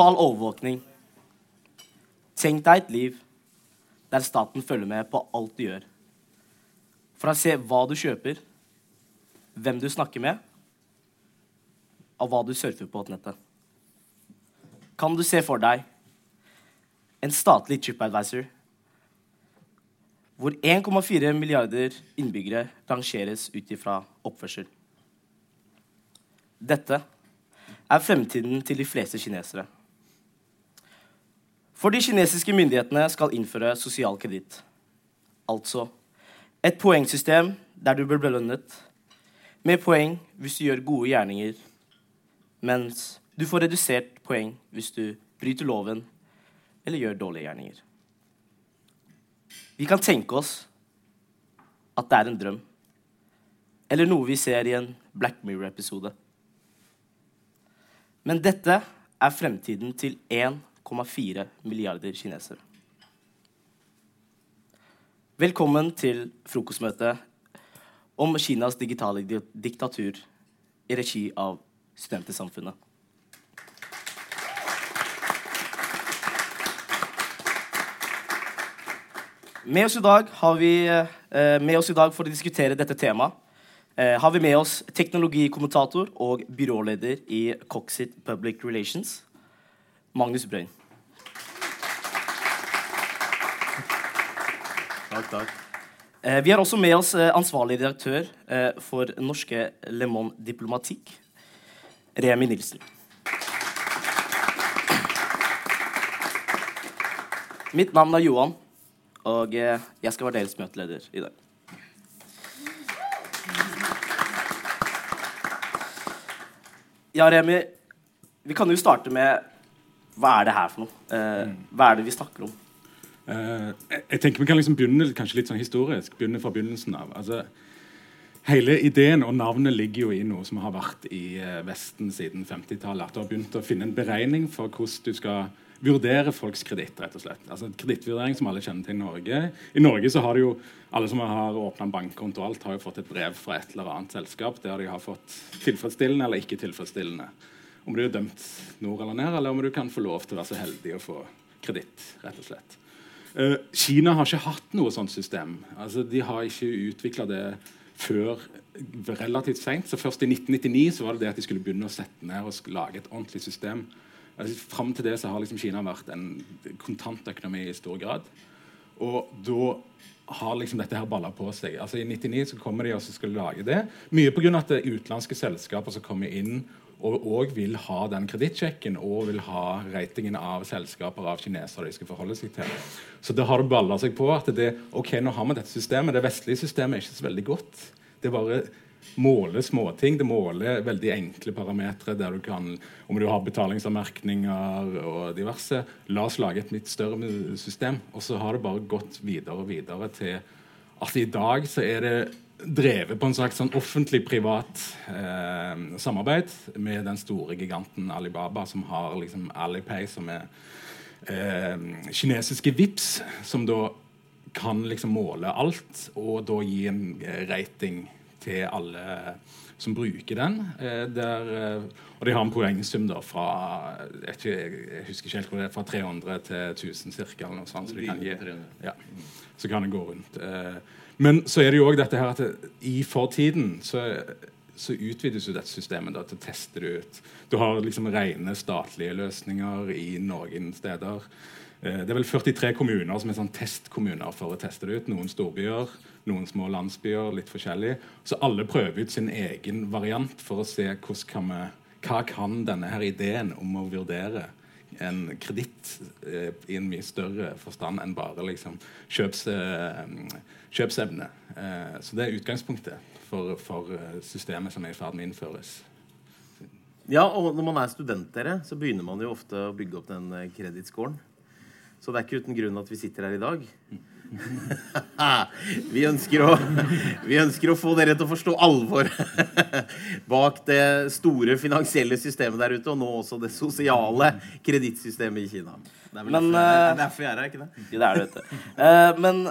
Total overvåkning. Tenk deg et liv der staten følger med på alt du gjør. For å se hva du kjøper, hvem du snakker med, og hva du surfer på nettet. Kan du se for deg en statlig tripadvisor hvor 1,4 milliarder innbyggere rangeres ut ifra oppførsel? Dette er fremtiden til de fleste kinesere. For de kinesiske myndighetene skal innføre sosial kreditt. Altså et poengsystem der du blir belønnet med poeng hvis du gjør gode gjerninger, mens du får redusert poeng hvis du bryter loven eller gjør dårlige gjerninger. Vi kan tenke oss at det er en drøm, eller noe vi ser i en Black Mirror-episode. Men dette er fremtiden til 1,4 milliarder kinesere. Velkommen til frokostmøtet om Kinas digitale di diktatur i regi av Studentersamfunnet. Med oss i dag vi eh, oss i dag for å diskutere dette temaet eh, har vi med oss teknologikommentator og byråleder i Coxit Public Relations, Magnus Brøyn. Takk, takk. Eh, vi har også med oss eh, ansvarlig redaktør eh, for norske Le Monde Diplomatikk, Remi Nilsen. Mitt navn er Johan, og eh, jeg skal være deres møteleder i dag. Ja, Remi, vi kan jo starte med Hva er det her for noe? Eh, hva er det vi snakker om? Uh, jeg- jeg tenker Vi kan liksom begynne kanskje litt sånn historisk. Begynne fra begynnelsen av. Altså, hele ideen og navnet ligger jo i noe som har vært i eh, Vesten siden 50-tallet. At du har begynt å finne en beregning for hvordan du skal vurdere folks kreditt. rett og slett. Altså Kredittvurdering som alle kjenner til i Norge. I Norge så har det jo alle som har åpna en bankkonto, og alt har jo fått et brev fra et eller annet selskap der de har fått tilfredsstillende eller ikke tilfredsstillende. Om du er dømt nord eller ned, eller om du kan få lov til å være så heldig å få kreditt. rett og slett. Eh, Kina har ikke hatt noe sånt system. Altså, de har ikke utvikla det før relativt seint. Først i 1999 så var det det at de skulle begynne å sette ned og lage et ordentlig system. Altså, Fram til det så har liksom Kina vært en kontantøkonomi i stor grad. Og da har liksom dette her balla på seg. Altså I 99 så kommer de og skal lage det. Mye pga. utenlandske selskaper som kommer inn og òg vil ha den kredittsjekken og vil ha ratingen av selskaper av kinesere de skal forholde seg til. Så det har det balla seg på at det, ok, nå har vi dette systemet. Det vestlige systemet er ikke så veldig godt. Det bare måler småting. Det måler veldig enkle parametere der du kan Om du har betalingsanmerkninger og diverse. La oss lage et litt større system. Og så har det bare gått videre og videre til at i dag så er det drevet på en slags sånn offentlig-privat eh, samarbeid med den store giganten Alibaba, som har liksom Alipay, som er eh, kinesiske VIPS, som da kan liksom måle alt og da gi en eh, rating til alle som bruker den. Eh, der, eh, og de har en poengsum da fra jeg, jeg husker ikke helt hvor det er, fra 300 til 1000 cirka, eller noe sånt. Så, de kan gi, ja, så kan det gå rundt. Eh, men så er det jo også dette her at i fortiden så, så utvides jo dette systemet da, til å teste det ut. Du har liksom rene statlige løsninger i noen steder. Eh, Det er vel 43 kommuner som er sånn testkommuner for å teste det ut. Noen storbyer, noen små landsbyer, litt forskjellig. Så alle prøver ut sin egen variant for å se kan vi, hva kan denne her ideen om å vurdere en kreditt eh, i en mye større forstand enn bare liksom, kjøps, eh, kjøpsevne. Eh, så det er utgangspunktet for, for eh, systemet som er i ferd med å innføres. Ja, og når man er student, dere, så begynner man jo ofte å bygge opp den eh, kredittscoren. Så det er ikke uten grunn at vi sitter her i dag. vi, ønsker å, vi ønsker å få dere til å forstå alvoret bak det store finansielle systemet der ute, og nå også det sosiale kredittsystemet i Kina. Det er vel Men, derfor, jeg er- eh, er er her, ikke det? Ja, det er det, vet du. Uh, men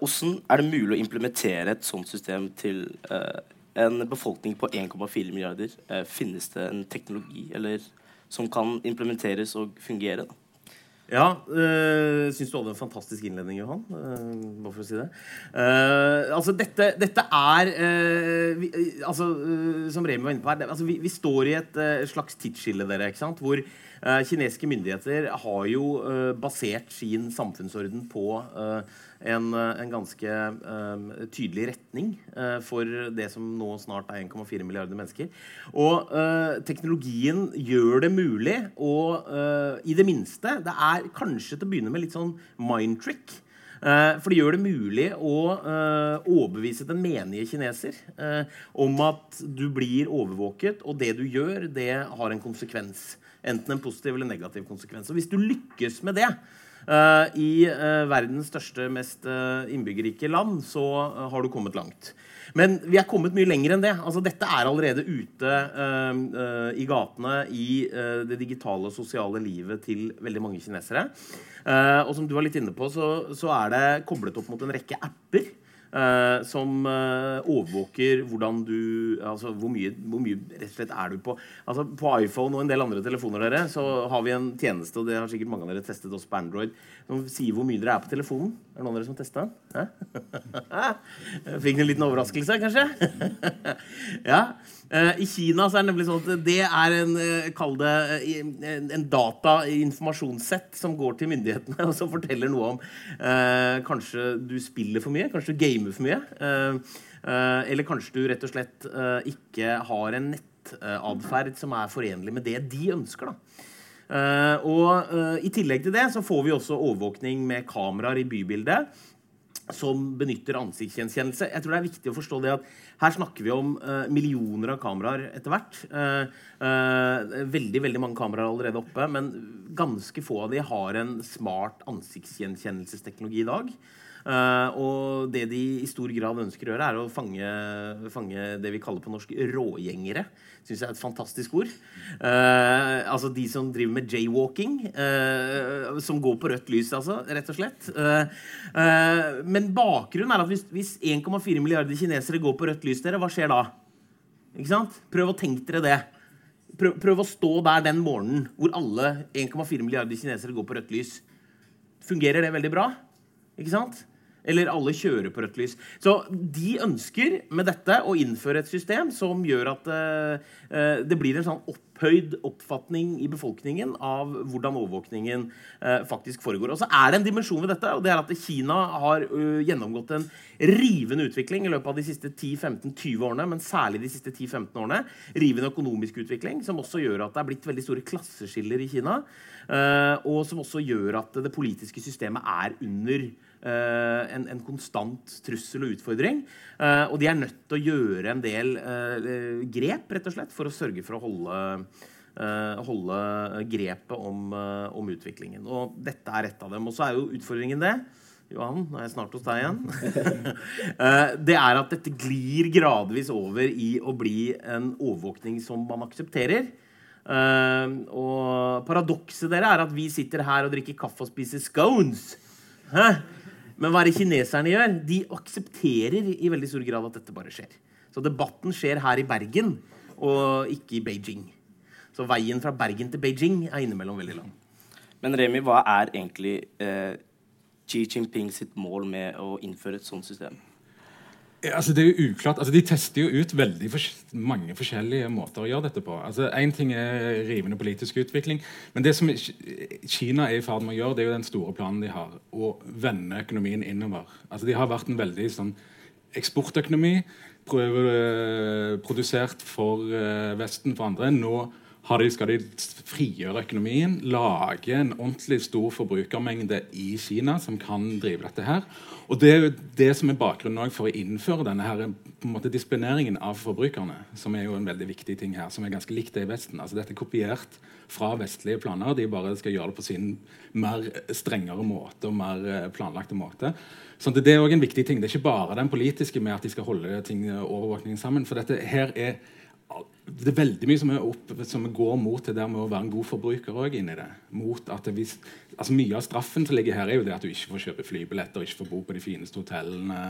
åssen hvordan er det mulig å implementere et sånt system til uh, en befolkning på 1,4 milliarder? Eh, finnes det en teknologi eller som kan implementeres og fungere. Da. Ja, øh, syns du hadde en fantastisk innledning, Johan. Øh, bare for å si det. Uh, altså, dette, dette er uh, vi, altså, Som Remi var inne på her, det, altså, vi, vi, står i et slags tidsskille, dere. ikke sant? Hvor kinesiske myndigheter har jo basert sin samfunnsorden på en, en, ganske tydelig retning for det som nå snart er 1,4 milliarder mennesker. Og teknologien gjør det mulig å i det minste Det er kanskje til å begynne med litt sånn mind trick. Uh, for det gjør det mulig å uh, overbevise den menige kineser uh, om at du blir overvåket, og det du gjør, det har en konsekvens. Enten en positiv eller negativ konsekvens. Og hvis du lykkes med det i verdens største, mest innbyggerrike land, så har du kommet langt. Men vi er kommet mye lenger enn det. Altså, dette er allerede ute uh, uh, i gatene i uh, det digitale og sosiale livet til veldig mange kinesere. og som du var litt inne på, så, så er det koblet opp mot en rekke apper. Uh, som eh, overvåker hvordan du Altså hvor mye, hvor mye, rett og slett er du på Altså På iPhone og en del andre telefoner dere så har vi en tjeneste, og det har sikkert mange av dere testet også på Android, som sier hvor mye dere er på telefonen. Er det noen av dere som testa? Fikk en liten overraskelse, kanskje? ja I Kina så er det nemlig sånn at det er en, uh, kall det, uh, en, data-informasjonssett som går til myndighetene og som forteller noe om kanskje du spiller for mye, kanskje du gamer for mye. eller kanskje du rett og slett ikke har en nettatferd som er forenlig med det de ønsker. da. og I tillegg til det så får vi også overvåkning med kameraer i bybildet som benytter ansiktsgjenkjennelse. Jeg tror det er viktig å forstå det at Her snakker vi om uh, millioner av kameraer etter hvert. Uh, uh, veldig veldig mange kameraer allerede oppe, men ganske få av de har en smart ansiktsgjenkjennelsesteknologi i dag. Uh, og det de i stor grad ønsker å gjøre, er å fange, fange det vi kaller på norsk rågjengere. Syns jeg er et fantastisk ord. Uh, altså de som driver med jaywalking. Uh, som går på rødt lys, altså, rett og slett. men bakgrunnen er at hvis 1,4 milliarder kinesere går på rødt lys, dere, hva skjer da? Ikke sant? Prøv å tenke dere det. Prøv, prøv å stå der den morgenen hvor alle 1,4 milliarder kinesere går på rødt lys. Fungerer det veldig bra? Ikke sant? Eller alle kjører på rødt lys. Så de ønsker med dette å innføre et system som gjør at uh, det blir en sånn opphøyd oppfatning i befolkningen av hvordan overvåkningen uh, faktisk foregår. Og så er det en dimensjon ved dette, og det er at Kina har uh, gjennomgått en rivende utvikling i løpet av de siste 10-15-20 årene, men særlig de siste 10-15 årene. Rivende økonomisk utvikling, som også gjør at det er blitt veldig store klasseskiller i Kina. og som også gjør at det politiske systemet er under Eh, en, en, konstant trussel og utfordring. Eh, og de er nødt til å gjøre en del eh, grep rett og slett, for å sørge for å holde, holde grepet om, om, utviklingen. Og dette er et av dem. Og så er jo utfordringen det Johan, nå er jeg snart hos deg igjen. det er at dette glir gradvis over i å bli en overvåkning som man aksepterer. og paradokset dere er at vi sitter her og drikker kaffe og spiser scones. Hæ? Men hva er det kineserne gjør? De aksepterer i veldig stor grad at dette bare skjer. Så debatten skjer her i Bergen, og ikke i Beijing. Så veien fra Bergen til Beijing er innimellom veldig lang. Men Remi, hva er egentlig eh, Xi Jinping sitt mål med å innføre et sånt system? Altså, det er jo uklart. Altså, de tester jo ut veldig fors mange forskjellige måter å gjøre dette på. Altså, ting er rivende politisk utvikling, men det som Kina er i ferd med å gjøre, det er jo den store planen de har, å vende økonomien innover. Altså, De har vært en veldig sånn eksportøkonomi, eh, produsert for uh, Vesten for andre. Nå de, skal de frigjøre økonomien, lage en ordentlig stor forbrukermengde i Kina som kan drive dette her. Og Det er jo det som er bakgrunnen for å innføre denne her, på en måte disiplineringen av forbrukerne. Som er jo en veldig viktig ting her, som er ganske likt det i Vesten. Altså Dette er kopiert fra vestlige planer. De bare skal gjøre det på sin mer strengere måte og mer eh, planlagte måte. Så det er også en viktig ting. Det er ikke bare den politiske med at de skal holde ting overvåkningen sammen. For dette her er det er veldig mye som, opp, som går mot det der med å være en god forbruker òg inni det. Hvis, altså Mye av straffen som ligger her, er jo det at du ikke får kjøpe flybilletter, ikke får bo på de fineste hotellene.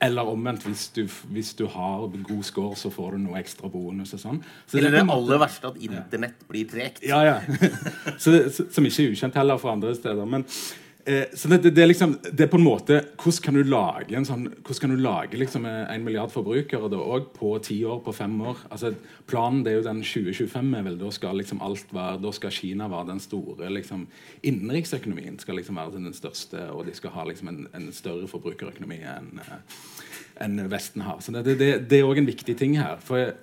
Eller omvendt, hvis du, hvis du har god score, så får du noe ekstra bonus og sånn. Så Eller det, det aller måte- verste, at internett blir tregt. ja, ja. så, som ikke er ukjent heller for andre steder. Men, eh, så det, det, det, er liksom, det er på en måte Hvordan kan du lage en sånn, hvordan kan du lage liksom en milliard forbrukere da, òg på ti år, på fem år? Altså, planen det er jo den 2025. er vel, Da skal liksom alt være, da skal Kina være den store liksom, Innenriksøkonomien skal liksom være den største, og de skal ha liksom en, en større forbrukerøkonomi enn en Vesten har. Så det, det, det, er òg en viktig ting her. For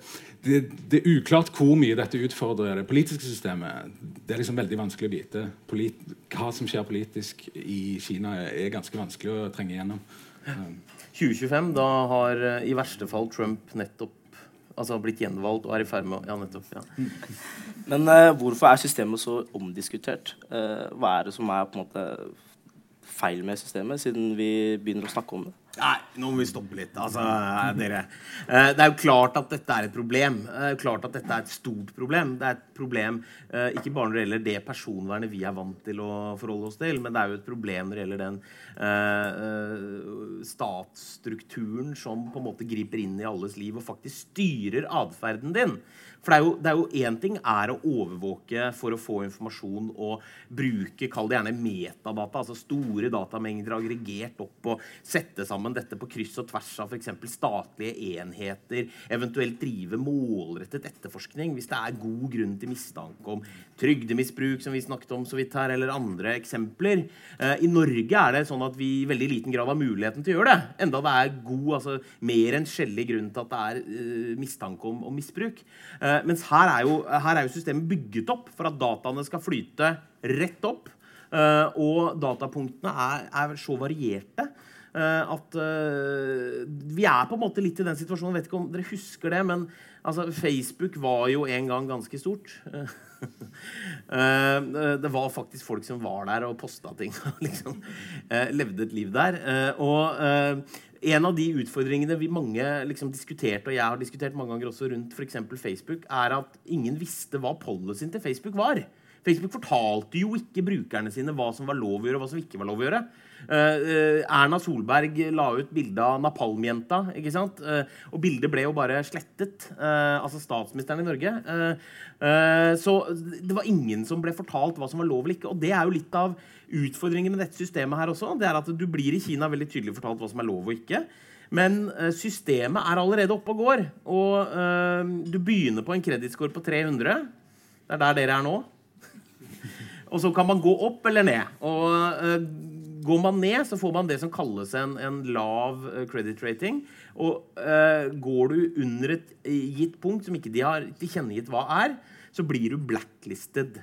det, det er uklart hvor mye dette utfordrer det politiske systemet. Det er liksom veldig vanskelig å vite. Polit, hva som skjer politisk i Kina, er ganske vanskelig å trenge igjennom. Um, 2025, da har eh, i verste fall Trump nettopp altså blitt gjenvalgt og er i ferd med å Ja, nettopp. ja. Men uh, hvorfor er systemet så omdiskutert? Uh, hva er det som er på en måte feil med systemet, siden vi begynner å snakke om det? Nei, nå må vi stoppe litt. Altså, dere. Eh, Det er jo klart at dette er et problem. Det er klart at dette er et stort problem. Det er et problem eh, ikke bare når det gjelder det personvernet vi er vant til å forholde oss til, men det er jo et problem når det gjelder den eh, eh, statsstrukturen som på en måte griper inn i alles liv og faktisk styrer atferden din. For det er jo- én ting er å overvåke for å få informasjon og bruke, kall det gjerne metadata, altså store datamengder aggregert opp og sette sammen dette på kryss og tvers av f.eks. statlige enheter, eventuelt drive målrettet etterforskning hvis det er god grunn til mistanke om trygdemisbruk, som vi snakket om så vidt her, eller andre eksempler. Eh, I Norge er det sånn at vi i veldig liten grad har muligheten til å gjøre det, enda det er god, altså mer enn skjellig grunn til at det er eh, mistanke om, om misbruk. Eh, mens her er, jo, her er jo systemet bygget opp for at dataene skal flyte rett opp. eh, og datapunktene er, er så varierte eh, at uh, vi er på en måte litt i den situasjonen. Jeg vet ikke om dere husker det, men altså, Facebook var jo en gang ganske stort. uh, det var faktisk folk som var der og posta ting. liksom, uh, levde et liv der. Eh, og eh, en av de utfordringene vi mange liksom diskuterte, og jeg har diskutert mange ganger også rundt eksempel Facebook, er at ingen visste hva policyen til Facebook var. Facebook fortalte jo ikke brukerne sine hva som var lov å gjøre, og hva som ikke var lov å gjøre. Eh, eh, Erna Solberg la ut bilde av napalmjenta, ikke sant? Eh, og bildet ble jo bare slettet. altså statsministeren i Norge. Så det var ingen som ble fortalt hva som var lov eller ikke. Og det er jo litt av utfordringen med dette systemet her også. Det er at du blir i Kina veldig tydelig fortalt hva som er lov og ikke. Men systemet er allerede oppe og går. Og uh, du begynner på en kredittscore på 300. Det er der dere er nå. Og så kan man gå opp eller ned. Og eh, går man ned, så får man det som kalles en, en lav eh, credit rating. Og eh, går du under et eh, gitt punkt som ikke de har tilkjennegitt hva er, så blir du blacklisted.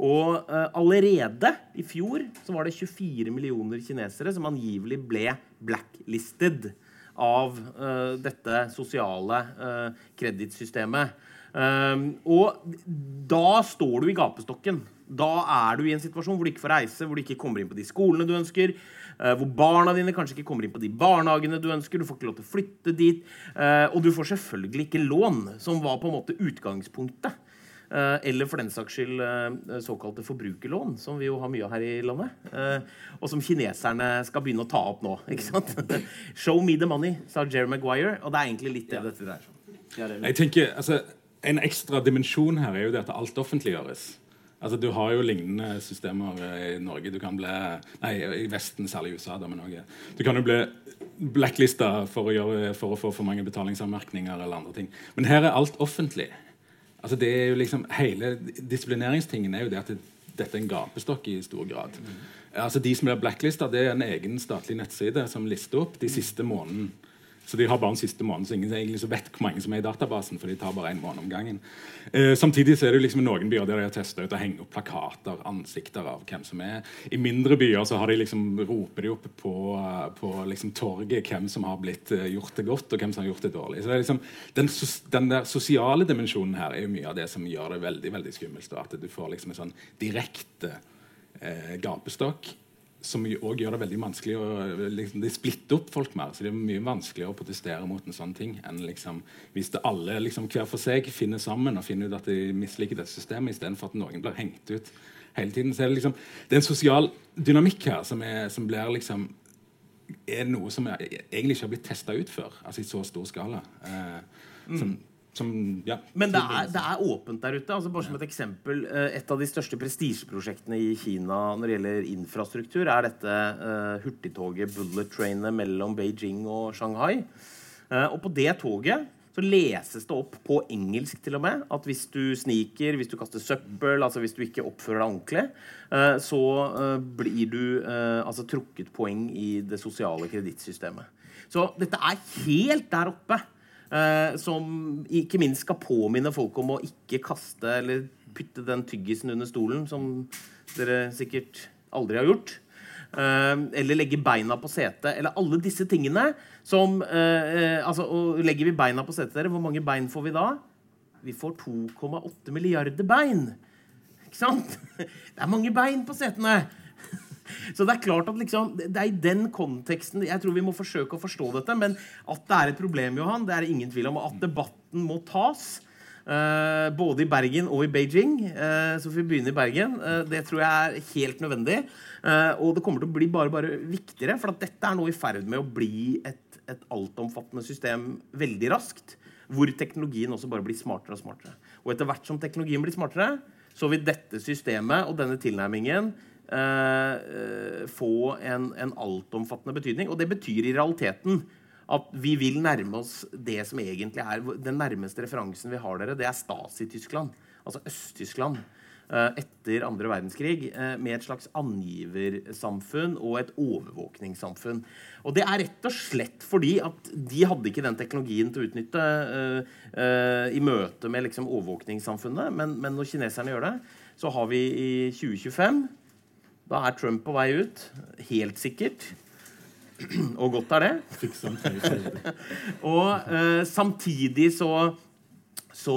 Og eh, allerede i fjor så var det 24 millioner kinesere som angivelig ble blacklisted av eh, dette sosiale uh, kredittsystemet. Og da står du i gapestokken. Da er du i en situasjon hvor du ikke får reise, hvor du ikke kommer inn på de skolene du ønsker, eh, hvor barna dine kanskje ikke kommer inn på de barnehagene du ønsker, du får ikke lov til å flytte dit, eh, og du får selvfølgelig ikke lån, som var på en måte utgangspunktet. Eh, eller for den saks skyld såkalte forbrukerlån, som vi jo har mye av her i landet. eh, og som kineserne skal begynne å ta opp nå. ikke sant? Show me the money, sa Jerry Maguire. Og det er egentlig litt det dette dreier seg om. Jeg tenker, altså, En ekstra dimensjon her er jo det at alt offentliggjøres. Altså, Du har jo lignende systemer eh, i Norge. Du kan bli, nei, I Vesten, særlig i USA. Da, men du kan jo bli blacklista for å, gjøre, for å få for mange betalingsanmerkninger eller andre ting. Men her er alt offentlig. Altså, det er jo liksom, Hele disiplineringstingen er jo det at det, dette er en gapestokk i stor grad. Altså, De som blir blacklista, det er en egen statlig nettside som lister opp de siste måneden. Så de har bare en siste måned, så ingen egentlig vet hvor mange som er i databasen. for de tar bare en måned om gangen. Eh, samtidig så er det jo liksom noen byer der de har testa ut å henge opp plakater, ansikter av hvem som er. I mindre byer så de liksom, roper de opp på, på liksom torget hvem som har blitt eh, gjort det godt, og hvem som har gjort det dårlig. Så det liksom, den, den der sosiale dimensjonen her er jo mye av det som gjør det veldig veldig skummelt. At du får liksom en sånn direkte eh, gapestokk som òg gjør det veldig vanskelig å liksom, De splitter opp folk mer. Så det er mye vanskeligere å protestere mot en sånn ting enn liksom, hvis det alle liksom, hver for seg finner sammen og finner ut at de misliker dette systemet, istedenfor at noen blir hengt ut hele tiden. Så er det, liksom, det er en sosial dynamikk her som, er, som blir liksom er noe som er, egentlig ikke har blitt testa ut før. Altså i så stor skala. Eh, som, som, ja, Men det er, det er, åpent der ute. altså bare som Et eksempel, eh, et av de største prestisjeprosjektene i Kina når det gjelder infrastruktur, er dette uh, hurtigtoget Bullet Trainet mellom Beijing og Shanghai. Uh, og på det toget så leses det opp på engelsk til og med at hvis du sniker, hvis du kaster søppel, altså hvis du ikke oppfører deg ordentlig, uh, så blir du altså trukket poeng i det sosiale kredittsystemet. Så dette er helt der oppe. Uh, som ikke minst skal påminne folk om å ikke kaste eller putte den tyggisen under stolen, som dere sikkert aldri har gjort. Uh, eller legge beina på setet. Eller alle disse tingene som uh, altså, Legger vi beina på setet, dere, hvor mange bein får vi da? Vi får 2,8 milliarder bein. Ikke sant? Det er mange bein på setene. Så det er klart at liksom, det er i den konteksten jeg tror vi må forsøke å forstå dette. Men at det er et problem, Johan, det er ingen tvil om. At debatten må tas. Uh, både i Bergen og i Beijing. Uh, så får vi begynne i Bergen. Uh, det tror jeg er helt nødvendig. og det kommer til å bli bare, bare viktigere, for at dette er nå i ferd med å bli et, et altomfattende system veldig raskt. Hvor teknologien også bare blir smartere og smartere. Og etter hvert som teknologien blir smartere, så vil dette systemet og denne tilnærmingen eh, få en, en altomfattende betydning. Og det betyr i realiteten at vi vil nærme oss det som egentlig er den nærmeste referansen vi har dere, det er Stasi-Tyskland. Altså Øst-Tyskland eh, etter andre verdenskrig eh, med et slags angiversamfunn og et overvåkningssamfunn. Og det er rett og slett fordi at de hadde ikke den teknologien til å utnytte uh, uh, i møte med liksom, overvåkningssamfunnet. Men, men, når kineserne gjør det, så har vi i 2025 da er Trump på vei ut. Helt sikkert. Og godt er det. og eh, samtidig så, så,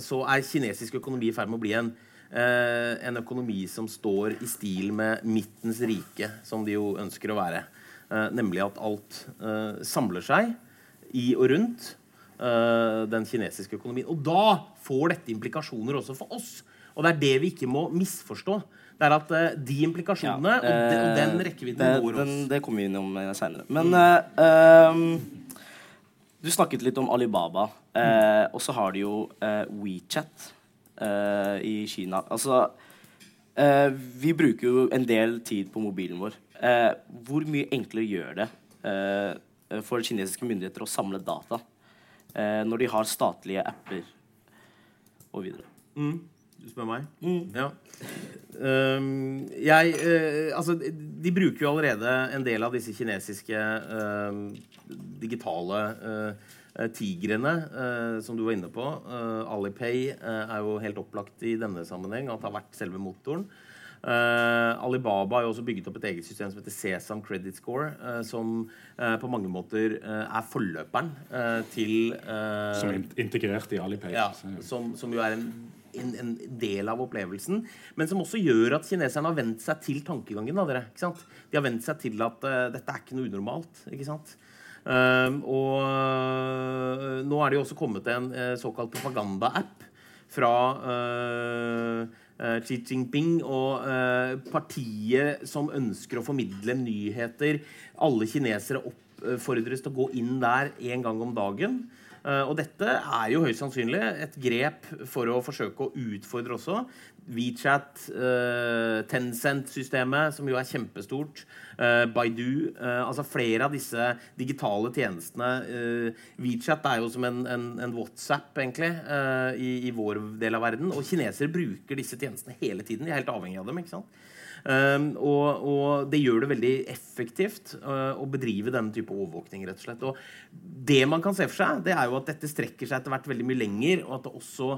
så, er kinesisk økonomi i ferd med å bli en, eh, en økonomi som står i stil med midtens rike, som de jo ønsker å være. Eh, nemlig at alt samler seg i og rundt den kinesiske økonomien. Og da får dette implikasjoner også for oss. Og det er det vi ikke må misforstå. Det er at uh, de implikasjonene ja, uh, og, de, og, den eh, rekkevidden bor går oss. det kommer vi innom om seinere. Men mm. du snakket litt om Alibaba. Mm. Og så har de jo WeChat i Kina. Altså Vi bruker jo en del tid på mobilen vår. hvor mye enklere gjør det for kinesiske myndigheter å samle data når de har statlige apper og videre? Mm. Du spør meg? Mm. Ja. Um, jeg uh, Altså, de bruker jo allerede en del av disse kinesiske uh, digitale uh, tigrene som du var inne på. Alipay er jo helt opplagt i denne sammenheng at det har vært selve motoren. Alibaba har jo også bygget opp et eget system som heter Sesam Credit Score, som på mange måter er forløperen til Som er integrert i Alipay. Ja, som, som jo er en en, en, del av opplevelsen. Men som også gjør at kineserne har vent seg til tankegangen. Av dere, De har vent seg til at uh, dette er ikke noe unormalt. ikke sant? Uh, og uh, nå er det jo også kommet en uh, såkalt propaganda-app fra Xi Jinping og partiet som ønsker å formidle nyheter. Alle kinesere oppfordres til å gå inn der en gang om dagen. Eh, og dette er jo høyst sannsynlig et grep for å forsøke å utfordre også WeChat, uh, Tencent-systemet, som jo er kjempestort, uh, Baidu Altså flere av disse digitale tjenestene. WeChat er jo som en, en, en WhatsApp, egentlig, i, i, vår del av verden. Og kinesere bruker disse tjenestene hele tiden. De er helt avhengig av dem. ikke sant? Um, og, og, det gjør det veldig effektivt uh, å bedrive denne type overvåkning. rett og slett. Og det man kan se for seg, det er jo at dette strekker seg etter hvert veldig mye lenger, og at det også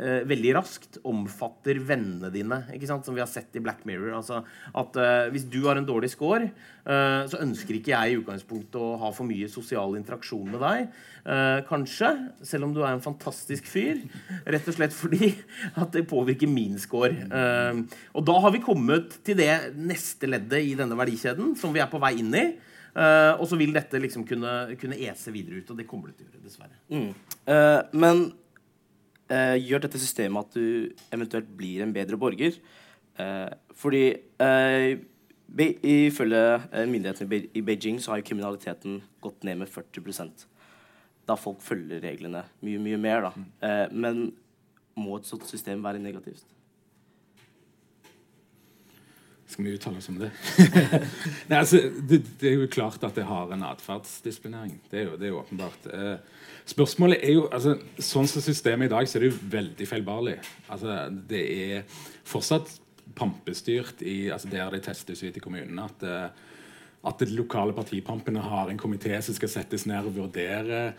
eh, veldig raskt omfatter vennene dine. Som vi har sett i Black Mirror. Altså at eh, Hvis du har en dårlig score, eh, så ønsker ikke jeg i utgangspunktet å ha for mye sosial interaksjon med deg. Eh, kanskje, selv om du er en fantastisk fyr. Rett og slett fordi at det påvirker min score. Eh, og da har vi kommet til det neste leddet i denne verdikjeden som vi er på vei inn i. Eh, og så vil dette liksom kunne, kunne ese videre ut, og det kommer det til å gjøre, dessverre. Eh, men eh, gjør dette systemet at du eventuelt blir en bedre borger? Eh, fordi eh, be, ifølge eh, myndighetene i Beijing så har jo kriminaliteten gått ned med 40% da folk følger reglene mye, mye mer. da. Eh, men må et sånt system være negativt? Skal vi uttale oss om det? Nei, altså, det? Det er jo klart at det har en atferdsdisiplinering. Det, er jo- det er jo åpenbart. Eh, spørsmålet er jo altså, Sånn som systemet i dag, så er det jo veldig feilbarlig. Altså, det er fortsatt pampestyrt i, altså, der det testes ut i kommunene. at eh, at de lokale partipampene har en komité som skal settes ned og vurdere.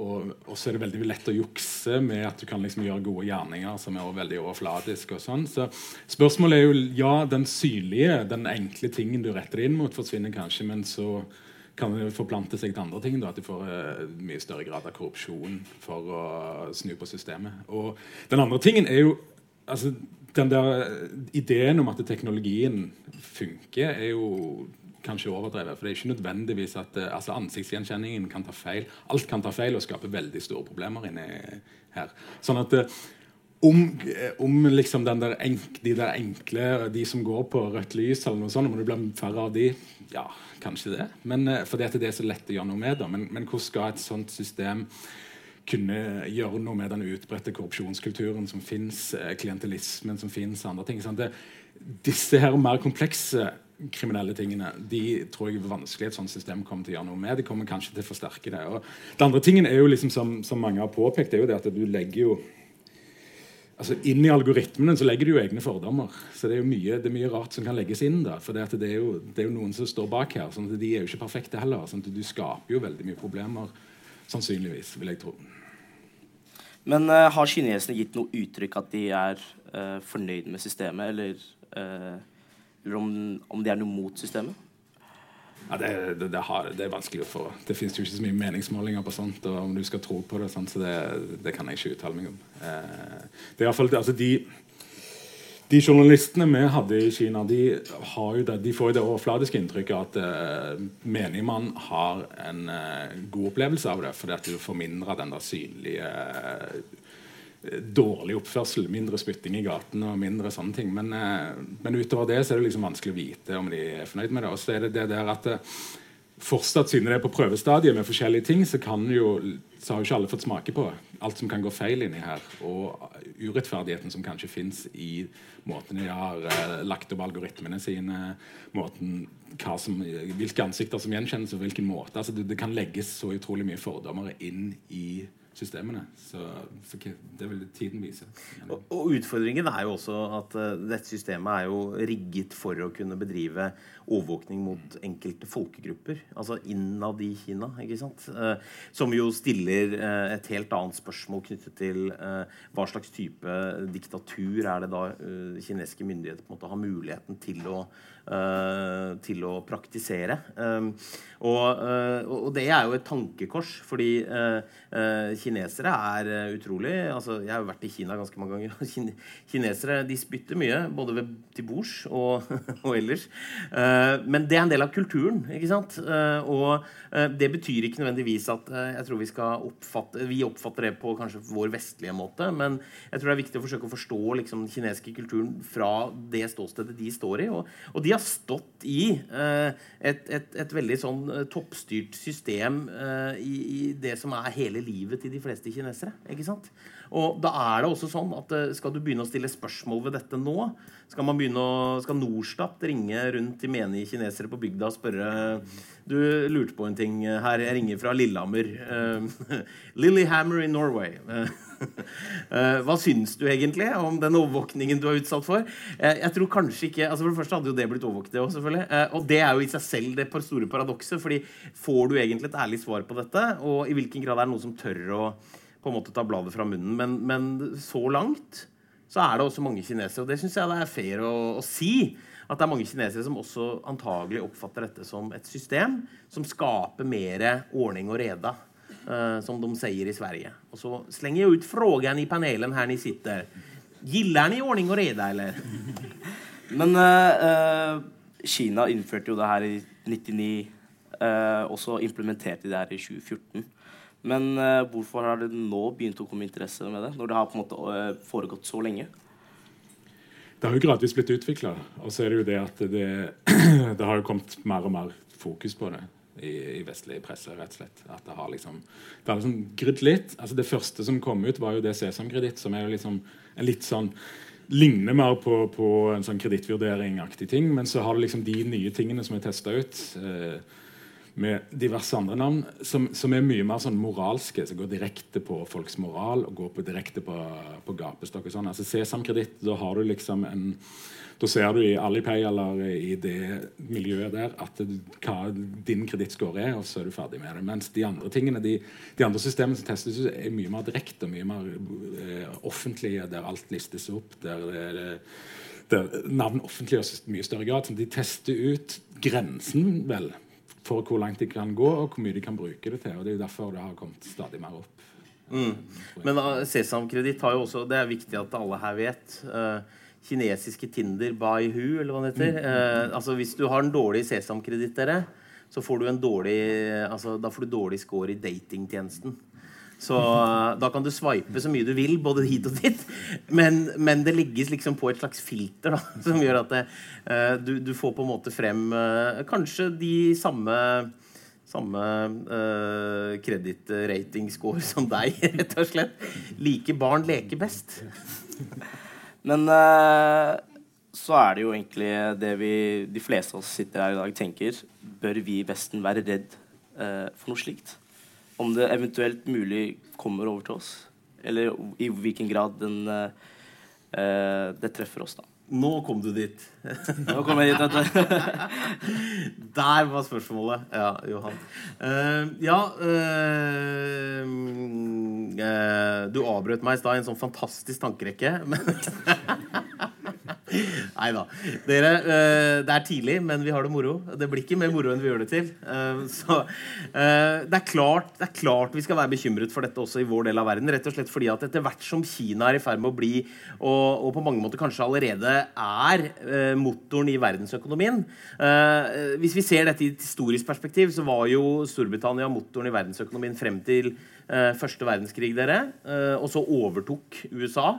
Og, og så er det veldig lett å jukse med at du kan liksom gjøre gode gjerninger som er veldig overfladiske. og sånn. Så spørsmålet er jo ja, den synlige, den enkle tingen du retter inn mot, forsvinner kanskje, men så kan det forplante seg til andre ting. da, At du får uh, mye større grad av korrupsjon for å snu på systemet. Og den andre tingen er jo altså, den der ideen om at teknologien funker, er jo kanskje overdrevet. For det er ikke nødvendigvis at eh, altså ansiktsgjenkjenningen kan ta feil. Alt kan ta feil og skape veldig store problemer inni her. Sånn at eh, om, eh, om liksom der enk, de der enkle, de som går på rødt lys, eller noe sånt, om det blir færre av de, ja, kanskje det. Men, for det er det så lett å gjøre noe med Da. Men, men hvordan skal et sånt system kunne gjøre noe med den utbredte korrupsjonskulturen som fins, klientelismen som fins, andre ting. Sant? Disse her mer komplekse kriminelle tingene de tror jeg er vanskelig et sånt system kommer til å gjøre noe med. De kommer kanskje til å forsterke det. Og det andre tingen er jo liksom som, som mange har påpekt, er jo det at du legger jo altså Inn i algoritmene så legger du jo egne fordommer. Så det er jo mye, er mye rart som kan legges inn. da, for det, det, er jo, det er jo noen som står bak her. sånn at De er jo ikke perfekte heller. sånn at Du skaper jo veldig mye problemer, sannsynligvis, vil jeg tro. Men uh, har kineserne gitt noe uttrykk at de er uh, fornøyd med systemet, eller, eh, om, om de er noe mot systemet? Ja, det, det, det, har, det er vanskelig å få Det fins jo ikke så mye meningsmålinger på sånt, og om du skal tro på det, sånt, så det, kan jeg ikke uttale meg om. Eh, det er i hvert fall, altså de, de journalistene vi hadde i Kina, de, de får jo det overfladiske inntrykket at eh, menigmann har en eh, god opplevelse av det, fordi at du får mindre av den der synlige eh, dårlig oppførsel, mindre spytting i gaten og mindre sånne ting. Men, eh, men utover det så er det liksom vanskelig å vite om de er fornøyd med det. Og så er det det der at eh, fortsatt siden det er på prøvestadiet med forskjellige ting, så, kan jo, så har jo ikke alle fått smake på alt som kan gå feil inni her. Og urettferdigheten som kanskje fins i måten de har eh, lagt opp algoritmene sine, måten, som, hvilke ansikter som gjenkjennes, og hvilken måte. Altså, det, det kan legges så utrolig mye fordommer inn i systemene. Så, så det vil tiden vise. Og, og utfordringen er jo også at uh, dette systemet er jo rigget for å kunne bedrive overvåkning mot enkelte folkegrupper. Altså innad i Kina. ikke sant? Eh, som jo stiller eh, et helt annet spørsmål knyttet til eh, hva slags type diktatur er det da kinesiske myndigheter på en måte har muligheten til å til å praktisere. Og, og det er jo et tankekors, fordi kinesere er utrolig altså Jeg har jo vært i Kina ganske mange ganger. kinesere de spytter mye, både ved, til bords og, og ellers. Eh, men det er en del av kulturen. ikke sant? Eh, og eh, det betyr ikke nødvendigvis at eh, jeg tror vi skal oppfatte Vi oppfatter det på kanskje vår vestlige måte, men jeg tror det er viktig å forsøke å forstå liksom, den kinesiske kulturen fra det ståstedet de står i. Og, og de har stått i eh, et, et, et veldig sånn eh, toppstyrt system eh, i, i det som er hele livet til de fleste kinesere. ikke sant? Og da er det også sånn at eh, skal du begynne å stille spørsmål ved dette nå, skal, man begynne å, skal Norstat ringe rundt til menige kinesere på bygda og spørre Du lurte på en ting her. Jeg ringer fra Lillehammer. Uh, Lillehammer in Norway. Eh, hva syns du egentlig om den overvåkningen du er utsatt for? Eh, jeg tror kanskje ikke, altså For det første hadde jo det blitt overvåket, også, selvfølgelig. Eh, og det er jo i seg selv det store paradokset. fordi får du egentlig et ærlig svar på dette? Og i hvilken grad er det noen som tør å på en måte ta bladet fra munnen. Men, men så langt så er det også mange kinesere, og det syns jeg det er fair å, å si at det er mange kinesere som også antagelig oppfatter dette som et system som skaper mer ordning og reda, uh, som de sier i Sverige. Og så slenger jeg ut frågan i panelen her ni sitter. Gillar ni ordning og reda, eller? Men uh, Kina innførte jo det her i 99, eh, og så implementerte de det her i 2014. Men hvorfor har det nå begynt å komme interesse med det, når det har på en måte foregått så lenge? Det har jo gradvis blitt utvikla. Og så er det jo det at det, det har jo kommet mer og mer fokus på det i, i vestlig presse. rett og slett. At Det har liksom det har liksom grydd litt. Altså Det første som kom ut, var jo det Sesamkreditt, som er jo liksom en litt sånn ligner mer på, på en sånn kredittvurderingaktig ting. Men så har du liksom de nye tingene som er testa ut. Eh, med diverse andre navn, som, som, er mye mer sånn moralske, som går direkte på folks moral og går på direkte på, på gapestokk. og sånn. Altså Sesamkreditt, da har du liksom en da ser du i Alipay eller i det miljøet der at hva din kredittscore er, og så er du ferdig med det. Mens de andre tingene, de, de andre systemene som testes, er mye mer direkte og mye mer eh, offentlige, der alt listes opp. der, der, der navn offentliggjøres i mye større grad. Så de tester ut grensen vel for hvor langt de kan gå, og hvor mye de kan bruke det til. og Det er jo derfor det har kommet stadig mer opp. Mm. Men uh, Sesamkreditt har jo også Det er viktig at alle her vet. Uh, kinesiske Tinder by who, eller hva det heter. Mm. Uh, altså Hvis du har en dårlig sesamkreditt, dere, så får du en dårlig altså, da får du dårlig score i datingtjenesten. Så uh, da kan du swipe så mye du vil, både hit og dit. Men, men det legges liksom på et slags filter da, som gjør at det, uh, du, du, får på en måte frem uh, kanskje de samme samme uh, kredittratingscore som deg, rett og slett. Like barn leker best. Men så er det jo egentlig det vi, de fleste av oss sitter her i dag, tenker. Bør vi i Vesten være redd for noe slikt? Om det eventuelt mulig kommer over til oss. Eller i hvilken grad den, uh, det treffer oss, da. Nå kom du dit. Nå kom jeg dit, vet. Der var spørsmålet. Ja, Johan. Uh, ja uh, Du avbrøt meg i stad i en sånn fantastisk tankerekke. Nei da. Dere, uh, det er tidlig, men vi har det moro. Det blir ikke mer moro enn vi gjør det til. Uh, så uh, det, er klart, det er klart vi skal være bekymret for dette også i vår del av verden. Rett og slett fordi at etter hvert som Kina er i ferd med å bli, og, og på mange måter kanskje allerede er, motoren i verdensøkonomien Hvis vi ser dette i et historisk perspektiv, så var jo Storbritannia motoren i verdensøkonomien frem til første verdenskrig, dere. og så overtok USA.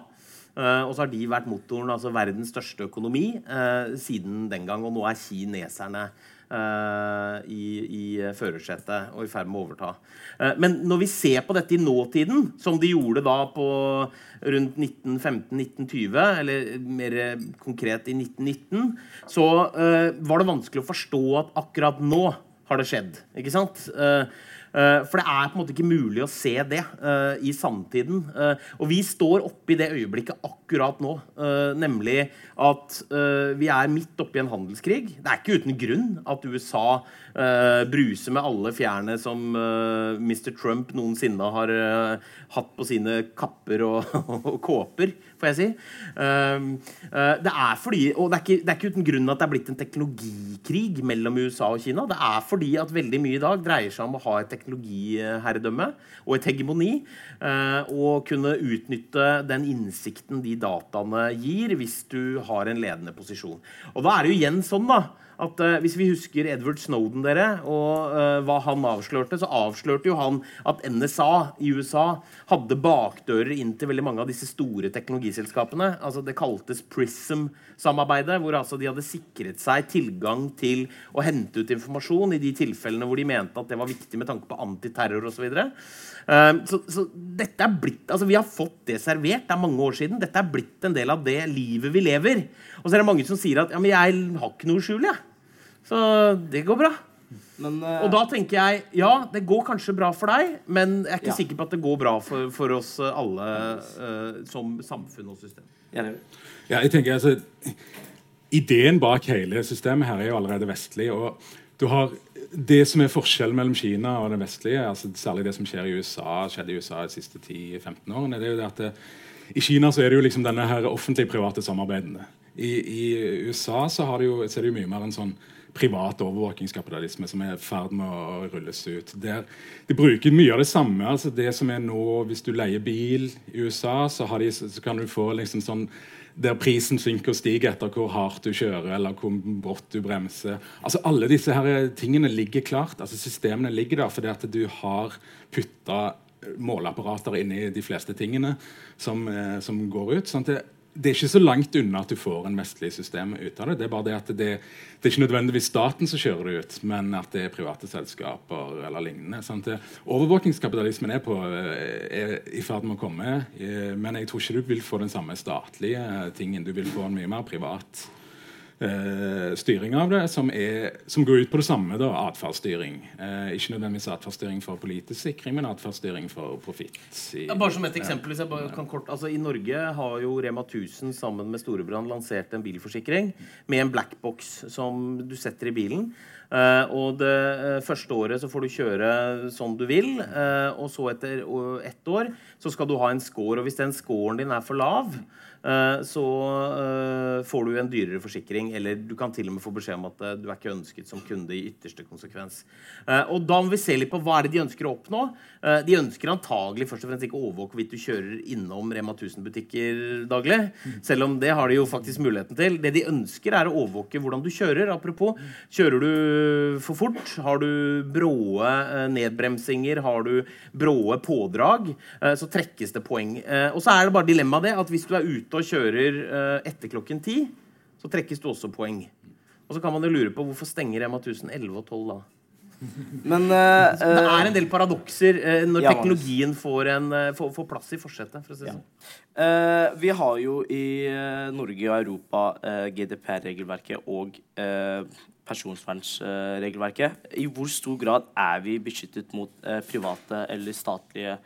Uh, og så har de vært motoren, altså verdens største økonomi, uh, siden den gang. Og nå er kineserne uh, i, i førersetet og i ferd med å overta. men når vi ser på dette i nåtiden, som de gjorde da på rundt 1915-1920, eller mer konkret i 1919, så var det vanskelig å forstå at akkurat nå har det skjedd. Ikke sant? Eh, for det er på en måte ikke mulig å se det uh, i samtiden. Uh, og vi står oppe i det øyeblikket akkurat nå, nemlig at vi er midt oppe i en handelskrig. Det er ikke uten grunn at USA bruser med alle fjærene som Mr. Trump noensinne har hatt på sine kapper og, og kåper får jeg si. Eh, det er fordi, og det er, ikke, det er, ikke, uten grunn at det er blitt en teknologikrig mellom USA og Kina. Det er fordi at veldig mye i dag dreier seg om å ha et teknologiherredømme og et hegemoni. Eh, og kunne utnytte den innsikten de dataene gir, hvis du har en ledende posisjon. Og da er det jo igjen sånn, da at uh, Hvis vi husker Edward Snowden dere, og uh, hva han avslørte, så avslørte jo han at NSA i USA hadde bakdører inn til veldig mange av disse store teknologiselskapene. Altså Det kaltes Prism-samarbeidet, hvor altså de hadde sikret seg tilgang til å hente ut informasjon i de tilfellene hvor de mente at det var viktig med tanke på antiterror osv. Så, uh, så, så dette er blitt, altså Vi har fått det servert. Det er mange år siden. Dette er blitt en del av det livet vi lever. Og så er det mange som sier at ja, men jeg har ikke noe skjul. jeg. Så det går bra. Men, uh, og da tenker jeg ja, det går kanskje bra for deg, men jeg er ikke ja. sikker på at det går bra for, for oss alle uh, som samfunn og system. Ja, jeg tenker altså Ideen bak hele systemet her er jo allerede vestlig. og du har det som er forskjellen mellom Kina og det vestlige, altså særlig det som skjer i USA, skjedde i USA de siste 10-15 årene, det er jo det at det, i Kina så er det jo liksom denne her offentlig-private samarbeidene. I, I, USA så, det jo, så, er det jo mye mer en sånn privat overvåkingskapitalisme som er i ferd med å rulles ut. Der, de bruker mye av det samme. altså det som er nå, Hvis du leier bil i USA, så, de, så kan du få liksom sånn der prisen synker og stiger etter hvor hardt du kjører eller hvor brått du bremser. Altså Alle disse her tingene ligger klart. altså Systemene ligger der fordi at du har putta måleapparater inn i de fleste tingene som, eh, som går ut. sånn at det, det er ikke så langt unna at du får en vestlig system ut av det. Det er bare det at det, det er ikke nødvendigvis staten som kjører det ut, men at det er private selskaper eller lignende. Sant? overvåkingskapitalismen er, på, eh, er i ferd med å komme, eh, men jeg tror ikke du vil få den samme statlige tingen. Du vil få en mye mer privat eh, styring av det, som, er, som, går ut på det samme. da, Atferdsstyring. Eh, ikke nødvendigvis atferdsstyring for politisk sikring, men atferdsstyring for profitt. Ja, bare som et eksempel, hvis jeg bare kan kort, altså I Norge har jo Rema 1000 sammen med Storebrand lansert en bilforsikring med en blackbox som du setter i bilen. Uh, og det uh, første året så får du kjøre sånn du vil. Uh, og så etter ett år så skal du ha en score. Og hvis den scoren din er for lav, så eh, får du en dyrere forsikring, eller du kan til og med få beskjed om at eh, du er ikke ønsket som kunde i ytterste konsekvens. Og da må vi se litt på hva er det de ønsker å oppnå. De ønsker antagelig først og fremst ikke å overvåke hvorvidt du kjører innom Rema 1000-butikker daglig, selv om det har de jo faktisk muligheten til. Det de ønsker, er å overvåke hvordan du kjører. Apropos, kjører du for fort? Har du bråe nedbremsinger? Har du bråe pådrag? Så trekkes det poeng. Og så er det bare dilemmaet det at hvis du er ute ute og kjører uh, etter klokken ti, så trekkes det også poeng. Og så kan man jo lure på hvorfor stenger Rema 1000 11 og 12 da? Men uh, Det er en del paradokser uh, når ja, teknologien får, en, får, får, plass i forsetet. For si ja. sånn. vi har jo i Norge og Europa GDPR-regelverket og personvernregelverket. I hvor stor grad er vi beskyttet mot private eller statlige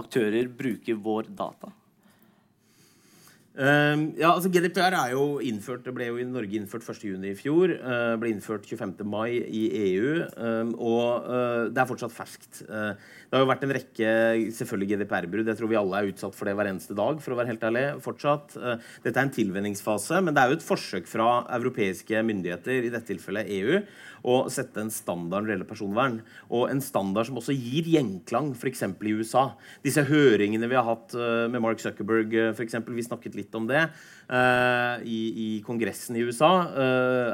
aktører bruker vår data? Uh, ja, altså GDPR er jo innført, det ble jo i Norge innført 1.6 i fjor. Uh, ble innført 25. mai i EU. Um, og uh, det er fortsatt ferskt. Uh, det har jo vært en rekke selvfølgelig GDPR-brudd. Jeg tror vi alle er utsatt for det hver eneste dag. for å være helt ærlig, fortsatt. Dette er en tilvenningsfase, men det er jo et forsøk fra europeiske myndigheter, i dette tilfellet EU, å sette en standard når det gjelder personvern. Og en standard som også gir gjenklang, f.eks. i USA. Disse høringene vi har hatt uh, med Mark Zuckerberg, f.eks., for eksempel, vi snakket litt om det uh, i, i, Kongressen i USA,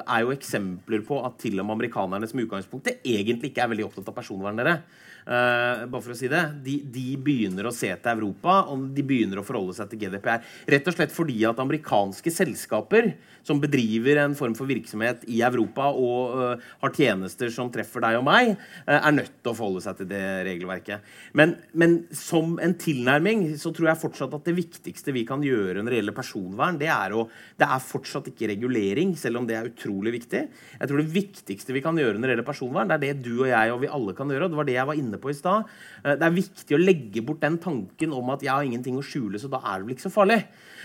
er jo eksempler på at til og med amerikanerne som utgangspunktet egentlig ikke er veldig opptatt av personvern. dere. Uh, bare for å si det, de, de, begynner å se til Europa, og de begynner å forholde seg til GDPR. Rett og slett fordi at amerikanske selskaper som bedriver en form for virksomhet i Europa og uh, har tjenester som treffer deg og meg, uh, er nødt til å forholde seg til det regelverket. Men, men, som en tilnærming så tror jeg fortsatt at det viktigste vi kan gjøre når det gjelder personvern, det er, å, det er fortsatt ikke regulering, selv om det er utrolig viktig. Jeg tror det viktigste vi kan gjøre når det gjelder personvern, det er det du og jeg og vi alle kan gjøre. og det var det jeg var inne inne på i stad. Eh, det er viktig å legge bort den tanken om at jeg har ingenting å skjule, så da er det vel ikke så farlig.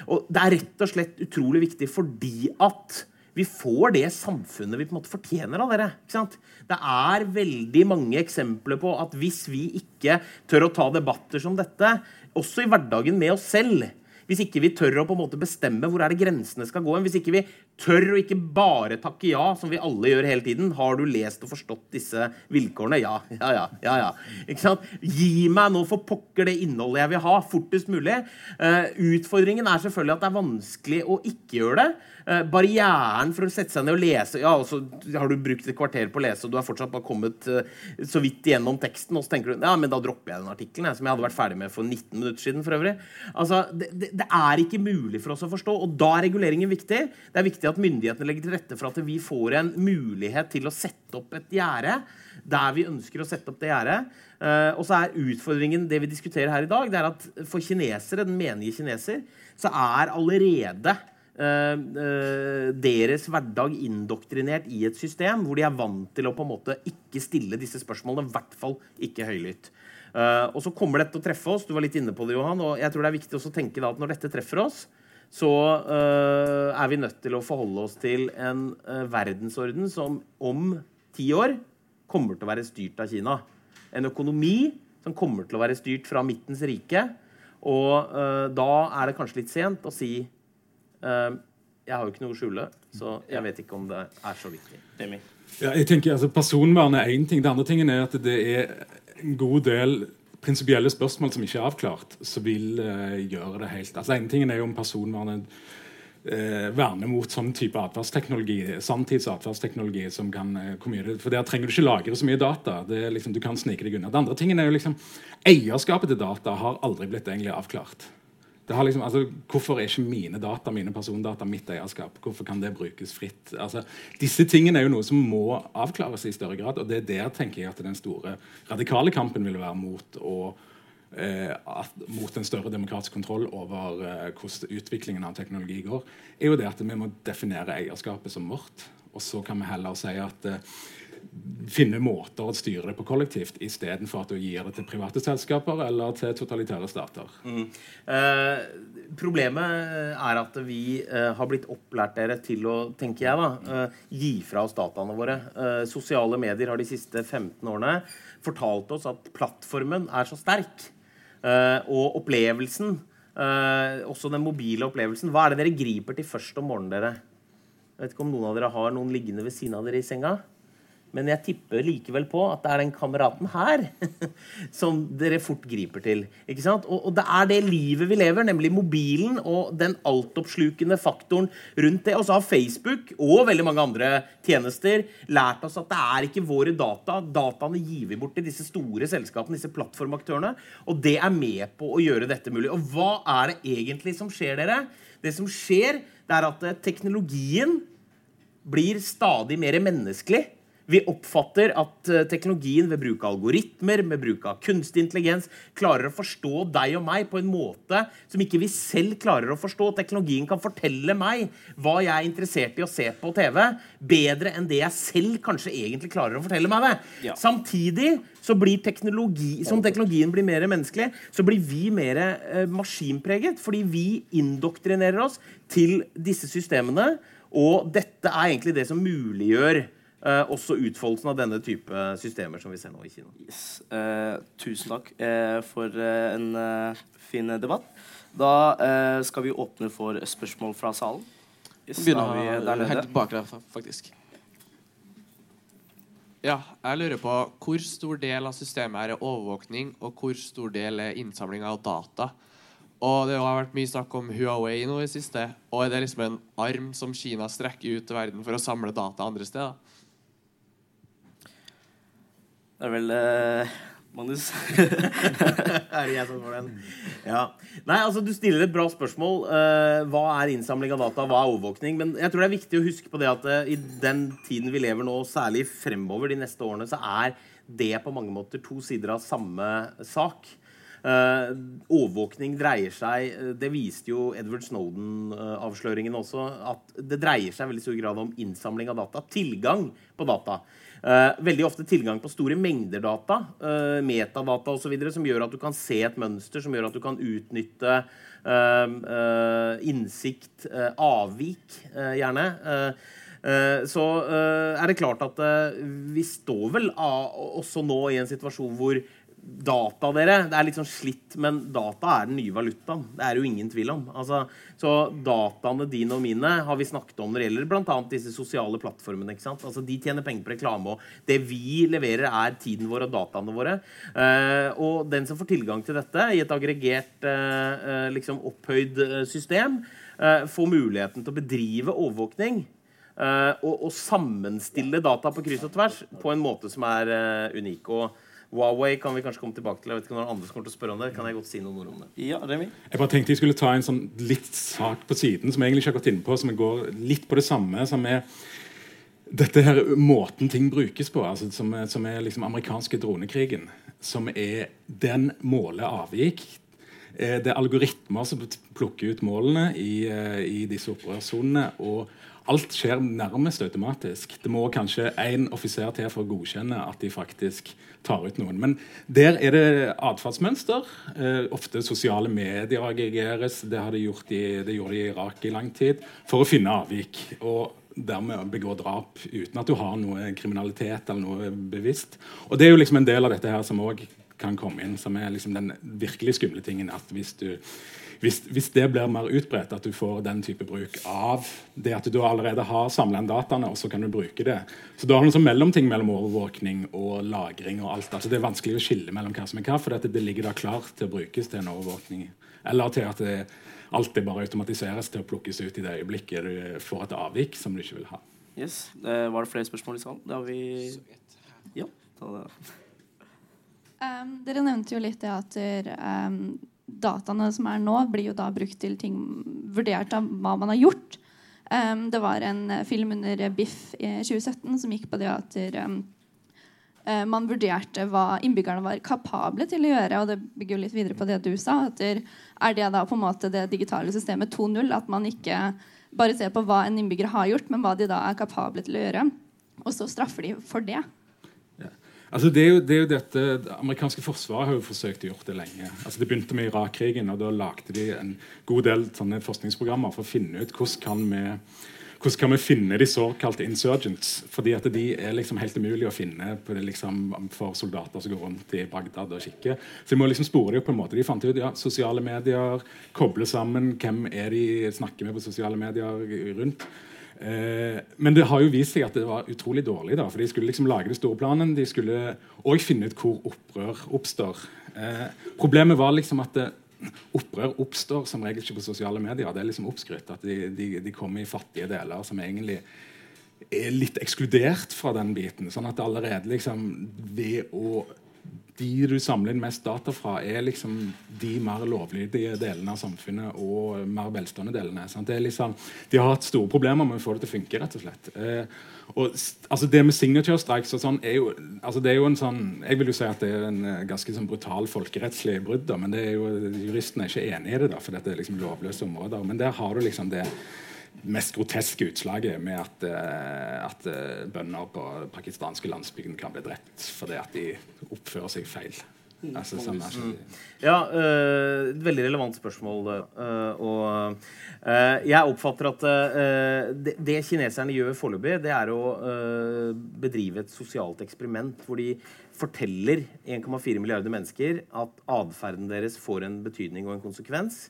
Og det er rett og slett utrolig viktig fordi at vi får det samfunnet vi på en måte fortjener av dere. Det er veldig mange eksempler på at hvis vi ikke tør å ta debatter som dette, også i hverdagen med oss selv, hvis ikke vi tør å på en måte bestemme hvor er det grensene skal gå, hvis ikke vi tør å ikke bare takke ja, som vi alle gjør hele tiden Har du lest og forstått disse vilkårene? Ja, ja, ja. ja, ja. Ikke sant? Gi meg nå for pokker det innholdet jeg vil ha, fortest mulig. Uh, utfordringen er selvfølgelig at det er vanskelig å ikke gjøre det. Uh, barrieren for å sette seg ned og lese Ja, og så har du brukt et kvarter på å lese, og du har fortsatt bare kommet uh, så vidt gjennom teksten, og så tenker du ja, men da dropper jeg den artikkelen, som jeg hadde vært ferdig med for 19 minutter siden. for øvrig. Altså, det, det, det er ikke mulig for oss å forstå, og da er reguleringen viktig. Det er viktig at myndighetene legger til rette for at vi får en mulighet til å sette opp et gjerde der vi ønsker å sette opp det gjerdet. Uh, og så er utfordringen det vi diskuterer her i dag, det er at for kinesere, den menige kineser, så er allerede deres hverdag indoktrinert i et system hvor de er vant til å på en måte ikke stille disse spørsmålene, i hvert fall ikke høylytt. Uh, og så kommer dette til å treffe oss. Du var litt inne på det, Johan. og jeg tror det er viktig å tenke da, at Når dette treffer oss, så er vi nødt til å forholde oss til en verdensorden som om ti år kommer til å være styrt av Kina. En økonomi som kommer til å være styrt fra midtens rike. Og eh, da er det kanskje litt sent å si eh, Jeg har jo ikke noe å skjule, så jeg vet ikke om det er så viktig. Ja, jeg tenker altså Personvern er én ting. Det andre tingen er at det er en god del prinsipielle spørsmål som ikke er avklart, som vil uh, gjøre det helt altså En ting er jo om personvernet uh, verner mot sånn type atferdsteknologi, sanntidsatferdsteknologi som kan eh, hvor For der trenger du ikke lagre så mye data. Det er liksom, du kan snike deg unna. Det andre tingen er jo liksom Eierskapet til data har aldri blitt egentlig avklart. Det har liksom, altså, hvorfor er ikke mine data, mine persondata mitt eierskap? Hvorfor kan det brukes fritt? Altså, disse tingene er jo noe som må avklares i større grad. Og det er der tenker jeg at den store radikale kampen vil være mot å eh, at, mot en større demokratisk kontroll over eh, hvordan utviklingen av teknologi går, er jo det at vi må definere eierskapet som vårt. Og så kan vi heller si at eh, finne måter å styre det på kollektivt, istedenfor at du gir det til private selskaper eller til totalitære stater. Eh, problemet er at vi eh, har blitt opplært dere til å, tenker jeg, da, eh, gi fra oss dataene våre. Eh, sosiale medier har de siste 15 årene fortalt oss at plattformen er så sterk. Eh, og opplevelsen, eh, også den mobile opplevelsen Hva er det dere griper til først om morgenen, dere? Jeg vet ikke om noen av dere har noen liggende ved siden av dere i senga? Men jeg tipper likevel på at det er den kameraten her som dere fort griper til. ikke sant? Og, og det er det livet vi lever, nemlig mobilen og den altoppslukende faktoren rundt det. Og så har Facebook og veldig mange andre tjenester lært oss at det er ikke våre data. Dataene gir vi bort til disse store selskapene, disse plattformaktørene. Og det er med på å gjøre dette mulig. Og hva er det egentlig som skjer, dere? Det som skjer, det er at eh, teknologien blir stadig mer menneskelig. Vi oppfatter at eh, teknologien ved bruk av algoritmer, med bruk av kunstig intelligens, klarer å forstå deg og meg på en måte som ikke vi selv klarer å forstå. Teknologien kan fortelle meg hva jeg er interessert i å se på TV, bedre enn det jeg selv kanskje egentlig klarer å fortelle meg det. Ja. Samtidig så blir teknologi, som teknologien blir mer menneskelig, så blir vi mer eh, maskinpreget. Fordi vi indoktrinerer oss til disse systemene. Og dette er egentlig det som muliggjør også utfoldelsen av denne type systemer som vi ser nå i Kina. Yes. Eh, tusen takk eh, for eh, en eh, fin debatt. Da eh, skal vi åpne for spørsmål fra salen. Yes, da har vi der Begynner nede. helt bak der, faktisk. Ja, jeg lurer på hvor stor del av systemet her er overvåkning, og hvor stor del er innsamling av data. Og det har vært mye snakk om Huawei nå i siste. Og er det liksom en arm som Kina strekker ut til verden for å samle data andre steder? Det er vel eh, Magnus. er det jeg som får den? Ja. Nei, altså Du stiller et bra spørsmål. Eh, hva er innsamling av data? Hva er overvåkning? Men jeg tror det er viktig å huske på det at eh, i den tiden vi lever nå, særlig fremover de neste årene, så er det på mange måter to sider av samme sak. Eh, overvåkning dreier seg eh, Det viste jo Edward Snowden-avsløringen også. At det dreier seg veldig stor grad om innsamling av data. Tilgang på data. Eh, veldig ofte tilgang på store mengder data, uh, metadata osv., som gjør at du kan se et mønster, som gjør at du kan utnytte innsikt, avvik, gjerne. Så er det klart at vi står vel også nå i en situasjon hvor data, dere, det er litt sånn slitt, men data er den nye valutaen. Det er jo ingen tvil om. Altså, så dataene dine og mine har vi snakket om når det gjelder bl.a. disse sosiale plattformene. ikke sant? Altså, De tjener penger på reklame, og det vi leverer, er tiden vår og dataene våre. Uh, og den som får tilgang til dette i et aggregert, uh, uh, liksom opphøyd system, får muligheten til å bedrive overvåkning. og, og sammenstille data på kryss og tvers på en måte som er unik. og Huawei kan vi kanskje komme tilbake til. Jeg vet ikke om noen andre kommer til å spørre om det. Kan jeg godt si noen ord om det? ja, Remi? Jeg bare tenkte jeg skulle ta en sånn litt sak på siden som jeg egentlig ikke har gått inn på, som går litt på det samme, som er dette her måten ting brukes på, altså som, er- som er liksom amerikanske dronekrigen, som er den målet avvik. Eh, Det er algoritmer som plukker ut målene i, eh, i disse opprørssonene. og Alt skjer nærmest automatisk. Det må kanskje én offiser til for å godkjenne at de faktisk tar ut noen. Men der er det atferdsmønster. Eh, ofte sosiale medier aggregeres. Det, har de i, det gjorde de i Irak i lang tid. For å finne avvik. Og dermed begå drap uten at du har noe kriminalitet eller noe bevisst. Og det er jo liksom en del av dette her som òg kan komme inn, som er liksom den virkelig skumle tingen. at hvis du hvis, hvis, det blir mer utbredt, at du får den type bruk av det at du allerede har samla inn dataene, og så kan du bruke det. Så da har noen sånn mellomting mellom overvåkning og lagring. og alt. Altså, det er vanskelig å skille mellom hva som er hva, for dette, det ligger da klart til å brukes til en overvåkning. Eller til at det, alt det bare automatiseres til å plukkes ut i det øyeblikket du får et avvik som du ikke vil ha. Yes, eh, Var det flere spørsmål i salen? Det har vi Ja. ta det. Um, dere nevnte jo litt det at um, dataene som er nå, blir jo da brukt til ting vurdert av hva man har gjort. Um, det var en eh, film under Biff i 2017 som gikk på det at um, man vurderte hva innbyggerne var kapable til å gjøre. Og det bygger jo litt videre på det du sa. at Er det da på en måte det digitale systemet 2.0? At man ikke bare ser på hva en innbygger har gjort, men hva de da er kapable til å gjøre. Og så straffer de for det. Altså det, er jo, det, er jo, dette, det amerikanske forsvaret har jo forsøkt å gjøre det lenge. Altså Det begynte med Irak-krigen, og da lagde de en god del sånne forskningsprogrammer for å finne ut hvordan kan vi hvordan kan vi finne de såkalte insurgents? Fordi at de er liksom helt umulig å finne liksom, for soldater som går rundt i Bagdad og kikker. Så de må liksom spore dem på en måte. De fant ut ja, sosiale medier, koble sammen hvem er de snakker med på sosiale medier rundt. Eh, men det har jo vist seg at det var utrolig dårlig. da, for De skulle liksom lage det store planen. De skulle òg finne ut hvor opprør oppstår. Eh, problemet var liksom at det, opprør oppstår som regel ikke på sosiale medier. Det er liksom oppskrytt at de, de, de, kommer i fattige deler som egentlig er litt ekskludert fra den biten. Sånn at allerede liksom ved å de du samler inn mest data fra, er liksom de mer lovlydige delene av samfunnet og mer velstående delene. Liksom, de har hatt store problemer med å få det til å funke. rett og slett. Eh, og, altså det med signature strikes og sånn er jo, altså det er jo en sånn, Jeg vil jo si at det er en eh, ganske sånn brutal folkerettslig brudd, men det er jo, juristene er ikke enig i det, da, for dette er liksom lovløse områder. Men der har du liksom det mest groteske utslaget med at, uh, at uh, bønder på pakistanske landsbygden kan bli drept fordi at de oppfører seg feil. Mm. Altså, sånn mm. Ja, uh, et veldig relevant spørsmål. og jeg oppfatter at det, det, kineserne gjør foreløpig, det er å bedrive et sosialt eksperiment hvor de forteller 1,4 milliarder mennesker at atferden deres får en betydning og en konsekvens.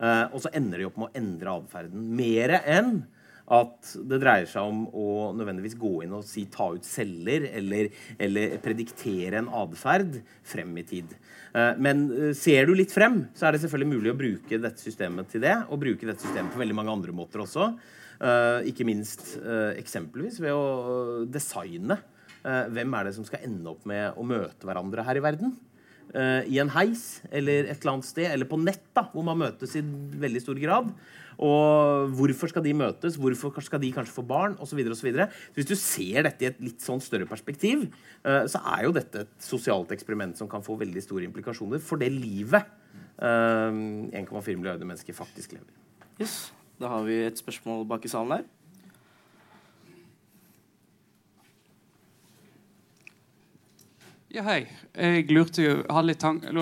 Uh, og så ender de opp med å endre atferden. Mer enn at det dreier seg om å nødvendigvis gå inn og si ta ut celler eller, eller prediktere en atferd frem i tid. Uh, men uh, ser du litt frem, så er det selvfølgelig mulig å bruke dette systemet til det. Og bruke dette systemet på veldig mange andre måter også. ikke minst eksempelvis ved å designe hvem er det som skal ende opp med å møte hverandre her i verden i en heis eller et eller annet sted, eller på nett, da, hvor man møtes i veldig stor grad. Og hvorfor skal de møtes? Hvorfor skal de kanskje få barn? Og så videre, og så videre. Hvis du ser dette i et litt sånn større perspektiv, uh, så er jo dette et sosialt eksperiment som kan få veldig store implikasjoner for det livet uh, eh, 1,4 milliarder mennesker faktisk lever. Yes. Da har vi et spørsmål bak i salen her. Ja, hei. Jeg lurte, jo,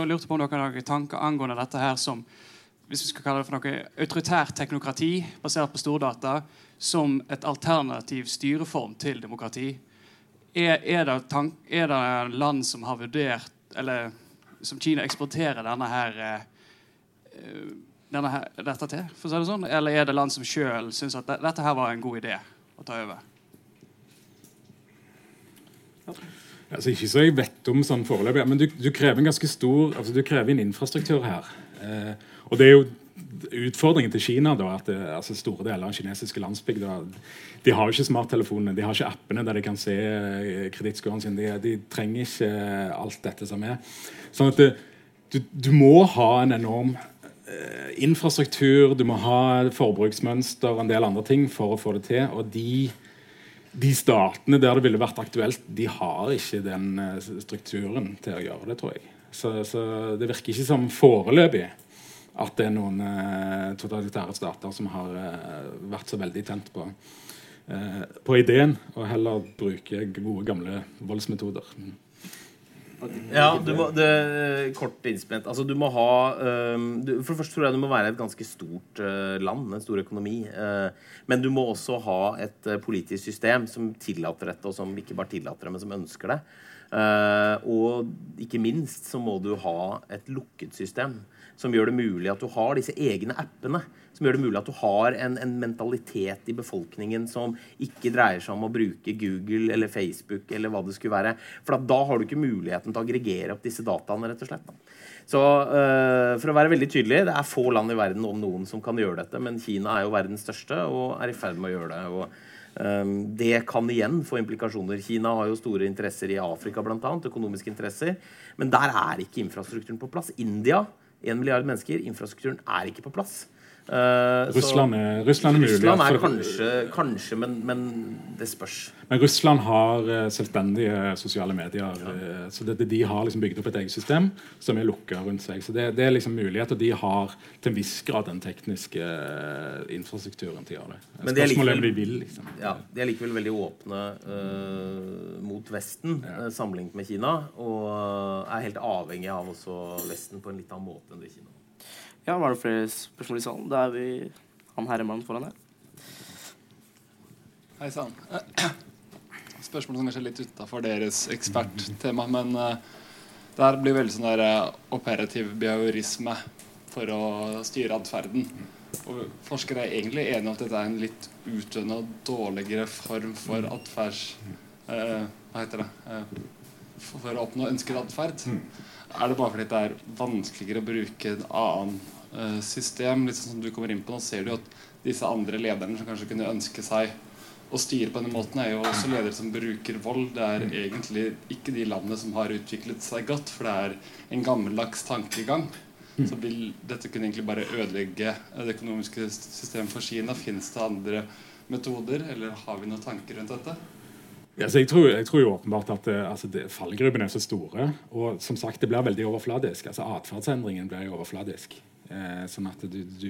lurte på om dere noen tanker angående dette her som hvis vi skal kalle det for noe autoritært teknokrati basert på stordata som et alternativ styreform til demokrati. Er, er, det, tank, er det, land som har vurdert Eller som Kina eksporterer denne her, eh, denne her dette til? for å si det sånn, Eller er det land som sjøl syns at dette her var en god idé å ta over? Altså, ikke så jeg vet om sånn foreløpig, men du, du, krever en ganske stor altså du krever en infrastruktur her. Eh, og det er jo utfordringen til Kina da, at det, altså store deler av kinesiske landsbygder de har jo ikke smarttelefonene, de har ikke appene der de kan se eh, sine sin. De, de, trenger ikke alt dette som er. Sånn at det, du, du, må ha en enorm eh, infrastruktur, du må ha forbruksmønster og en del andre ting for å få det til. og de de statene der det ville vært aktuelt, de har ikke den eh, strukturen til å gjøre det, tror jeg. Så, så det virker ikke som foreløpig at det er noen eh, totalitære stater som har eh, vært så veldig tent på, på ideen, og heller bruke gode, gamle voldsmetoder. Ja, du må, det, kort innspent. Altså, du må ha um, du, For det første tror jeg du må være et ganske stort uh, land, en stor økonomi. Uh, men du må også ha et uh, politisk system som tillater dette, og som ikke bare tillater det, men som ønsker det. Eh, og ikke minst så må du ha et lukket system som gjør det mulig at du har disse egne appene. Som gjør det mulig at du har en, en mentalitet i befolkningen som ikke dreier seg om å bruke Google eller Facebook eller hva det skulle være. For da har du ikke muligheten til å aggregere opp disse dataene, rett og slett. Så uh, for å være veldig tydelig, det er få land i verden om noen som kan gjøre dette, men Kina er jo verdens største og er i ferd med å gjøre det. og det kan igjen få implikasjoner. Kina har jo store interesser i Afrika, blant annet, økonomiske interesser. Men der er ikke infrastrukturen på plass. India, 1 milliard mennesker, infrastrukturen er ikke på plass. Uh, Russland er, Russland er mulig. Russland er kanskje, kanskje men, men det spørs. Men Russland har eh, selvstendige sosiale medier. Ja. så det, de har liksom bygd opp et eget system som er lukka rundt seg. Så det, det er liksom muligheter. De har til en viss grad den tekniske eh, infrastrukturen til å gjøre det. Men de er likevel- de vil. liksom. Ja, De er likevel veldig åpne uh, mot Vesten ja. sammenlignet med Kina. Og er helt avhengig av også Vesten på en litt annen måte enn det Kina. Ja, var det flere spørsmål i salen? Da er vi han herremannen foran her. Hei sann. Spørsmål som kanskje er litt utafor deres eksperttema, men eh, det her blir veldig sånn der eh, operativ behaviorisme for å styre atferden. Og forskere er egentlig enige om at dette er en litt utdøende og dårligere form for atferds... eh, hva heter det? Eh, for, å oppnå ønsket atferd. Er det bare fordi det er vanskeligere å bruke en annen system? Litt sånn som du kommer inn på Nå ser du at disse andre lederne som kanskje kunne ønske seg å styre på denne måten, er jo også ledere som bruker vold. Det er egentlig ikke de landene som har utviklet seg godt, for det er en gammeldags tankegang. Så vil dette kunne egentlig bare ødelegge det økonomiske systemet for Kina? Finnes det andre metoder, eller har vi noen tanker rundt dette? Ja, jeg, tror, jeg tror jo åpenbart at eh, altså, det, fallgruppene er så store. Og som sagt, det blir veldig overfladisk. altså Atferdsendringen blir jo overfladisk. Eh, sånn at du, du,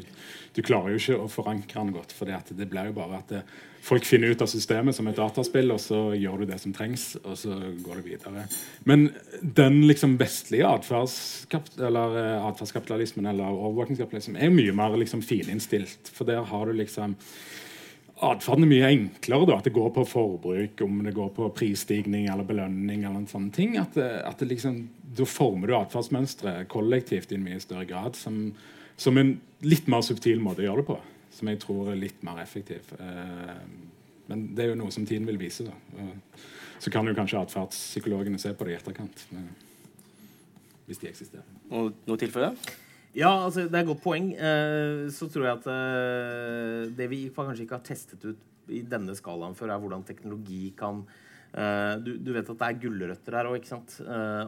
du klarer jo ikke å forankre den godt. For det, blir jo bare at det, folk finner ut av systemet som et dataspill, og så gjør du det som trengs, og så går det videre. Men den liksom vestlige atferdskap- eller, eh, atferdskapitalismen eller overvåkingskapitalismen er mye mer liksom fininnstilt. For der har du liksom Atferden er mye enklere. da, At det går på forbruk, om det går på prisstigning eller belønning. eller en sånn ting, at, at det liksom, Da former du atferdsmønsteret kollektivt i en mye større grad. Som, som en litt mer subtil måte å gjøre det på. Som jeg tror er litt mer effektiv. Eh, men det er jo noe som tiden vil vise. da. Så kan jo kanskje atferdspsykologene se på det i etterkant. Hvis de eksisterer. Noe, noe tilføye? Ja, altså, det er et godt poeng. Eh, så tror jeg at eh, det vi kanskje ikke har testet ut i denne skalaen før, er hvordan teknologi kan eh, du, du vet at det er gulrøtter her òg, ikke sant?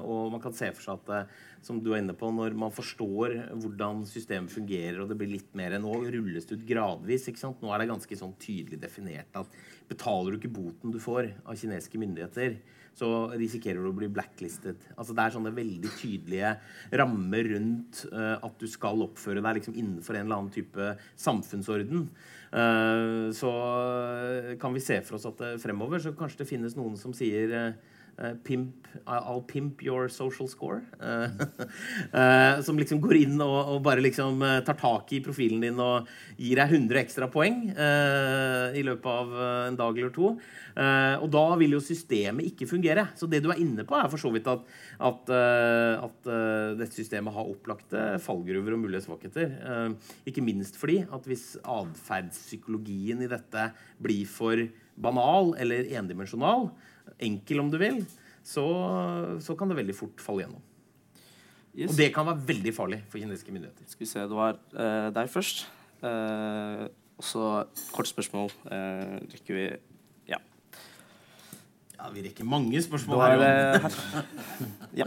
Og man kan se for seg at som du er inne på, når man forstår hvordan systemet fungerer, og det blir litt mer Nå rulles det ut gradvis. ikke sant? Nå er det ganske sånn tydelig definert at betaler du ikke boten du får av kinesiske myndigheter, så risikerer du å bli blacklisted. Altså Det er sånne veldig tydelige rammer rundt uh, at du skal oppføre deg liksom innenfor en eller annen type samfunnsorden. Uh, så kan vi se for oss at uh, fremover så kanskje det finnes noen som sier pimp, I'll pimp your social score. Eh, eh, som liksom går inn og, og bare liksom eh, tar tak i profilen din og gir deg 100 ekstra poeng eh, i løpet av eh, en dag eller to. Eh, og da vil jo systemet ikke fungere. Så det du er inne på, er for så vidt at, at, eh, at eh, dette systemet har opplagte fallgruver og mulige svakheter. Eh, ikke minst fordi at hvis atferdspsykologien i dette blir for banal eller endimensjonal, enkel om du vil, så, så kan det veldig fort falle gjennom. Yes. Og det kan være veldig farlig for kinesiske myndigheter. Skal vi se, det var uh, deg først. Uh, og så kort spørsmål. Uh, rekker vi Ja. Ja, Vi rekker mange spørsmål var her. her. Ja.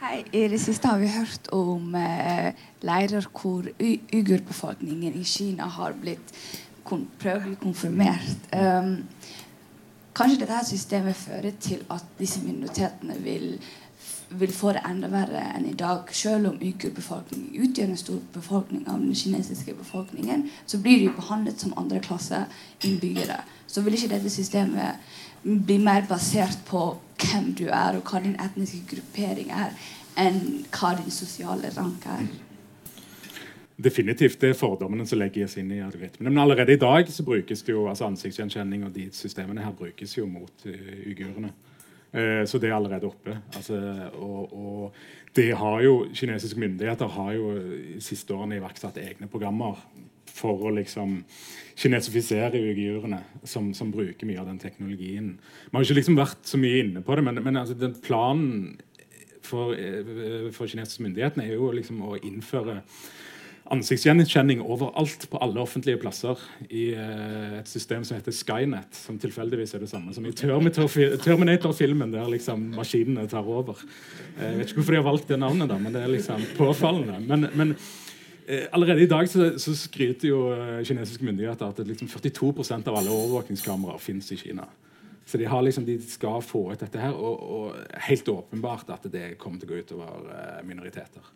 Hei, I det siste har vi hørt om eh, leirer hvor Ugurbefolkningen uigurbefolkningen i Kina har blitt kon prøvd konfirmert. Um, kanskje dette systemet fører til at disse minoritetene vil, vil få det enda verre enn i dag. Selv om uigurbefolkningen utgjør en stor befolkning av den kinesiske befolkningen, så blir de behandlet som andreklasse innbyggere. Så vil ikke dette systemet bli mer basert på hvem du er, og hva din etniske gruppering er, enn hva din sosiale rank er. Definitivt. Det er fordommene som legges inn i algoritmene. Men allerede i dag så brukes det jo altså ansiktsgjenkjenning og de systemene her brukes jo mot uh, uigurene. Uh, så det er allerede oppe. Altså, og, og, det har jo kinesiske myndigheter har jo de siste årene iverksatt egne programmer for å liksom kinesifisere uigurene, som, som, bruker mye av den teknologien. Vi har ikke liksom vært så mye inne på det, men, men altså, den planen for, eh, for kinesiske myndighetene er jo liksom å innføre ansiktsgjenkjenning overalt på alle offentlige plasser i uh, et system som heter Skynet, som tilfeldigvis er det samme som i Terminator-filmen, der liksom maskinene tar over. Uh, jeg vet ikke hvorfor de har valgt det navnet, da, men det er liksom påfallende. Men, men uh, allerede i dag så, så skryter jo kinesiske myndigheter at liksom 42% av alle overvåkingskameraer finnes i Kina. Så de, liksom, de, skal få ut dette her, og, og helt åpenbart at det kommer til å gå utover minoriteter.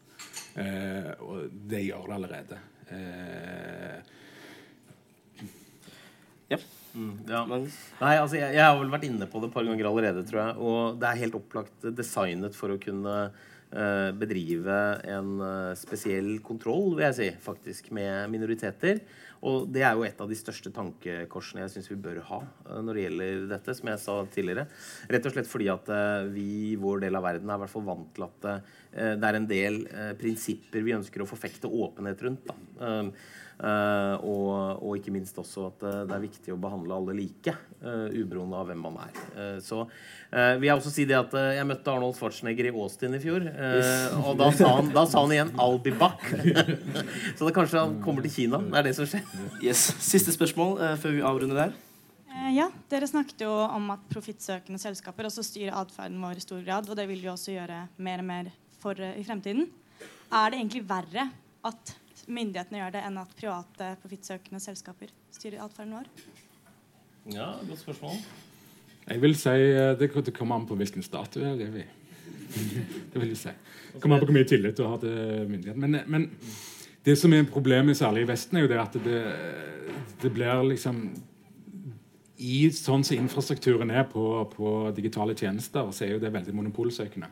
Eh, og det gjør det allerede. Eh, ja. Mm, ja. Nei, altså jeg, jeg, har vel vært inne på det et par ganger allerede, tror jeg. Og det er helt opplagt designet for å kunne eh, bedrive en uh, spesiell kontroll, vil jeg si, faktisk, med minoriteter. Og det er jo et av de største tankekorsene jeg syns vi bør ha uh, når det gjelder dette, som jeg sa tidligere. Rett og slett fordi at vi i vår del av verden er i hvert fall vant til at Eh, det er en del eh, prinsipper vi ønsker å forfekte åpenhet rundt. Da. Uh, og, og, ikke minst også at uh, det er viktig å behandle alle like, uh, uberoende av hvem man er. så vil jeg også si det at jeg møtte Arnold Schwarzenegger i Austin i fjor. og da sa, han, da sa, han, igjen 'I'll be back'. så det kanskje han kommer til Kina. Det er det som skjer. Yes. Siste spørsmål før vi avrunder der. Ja, Dere snakket jo om at profittsøkende selskaper også styrer atferden vår i stor grad. Og det vil de også gjøre mer og mer for uh, i fremtiden. Er det egentlig verre at myndighetene gjør det, enn at private profittsøkende selskaper styrer atferden vår? Ja, godt spørsmål. Jeg vil si eh, Det, det kommer an på hvilken stat du er i. Det vil jeg si. Det kommer an på hvor mye tillit du har til myndighetene. Men, men, det som er problemet, særlig i Vesten, er jo det at det, det blir liksom I sånn som infrastrukturen er på, på digitale tjenester, så er jo det veldig monopolsøkende.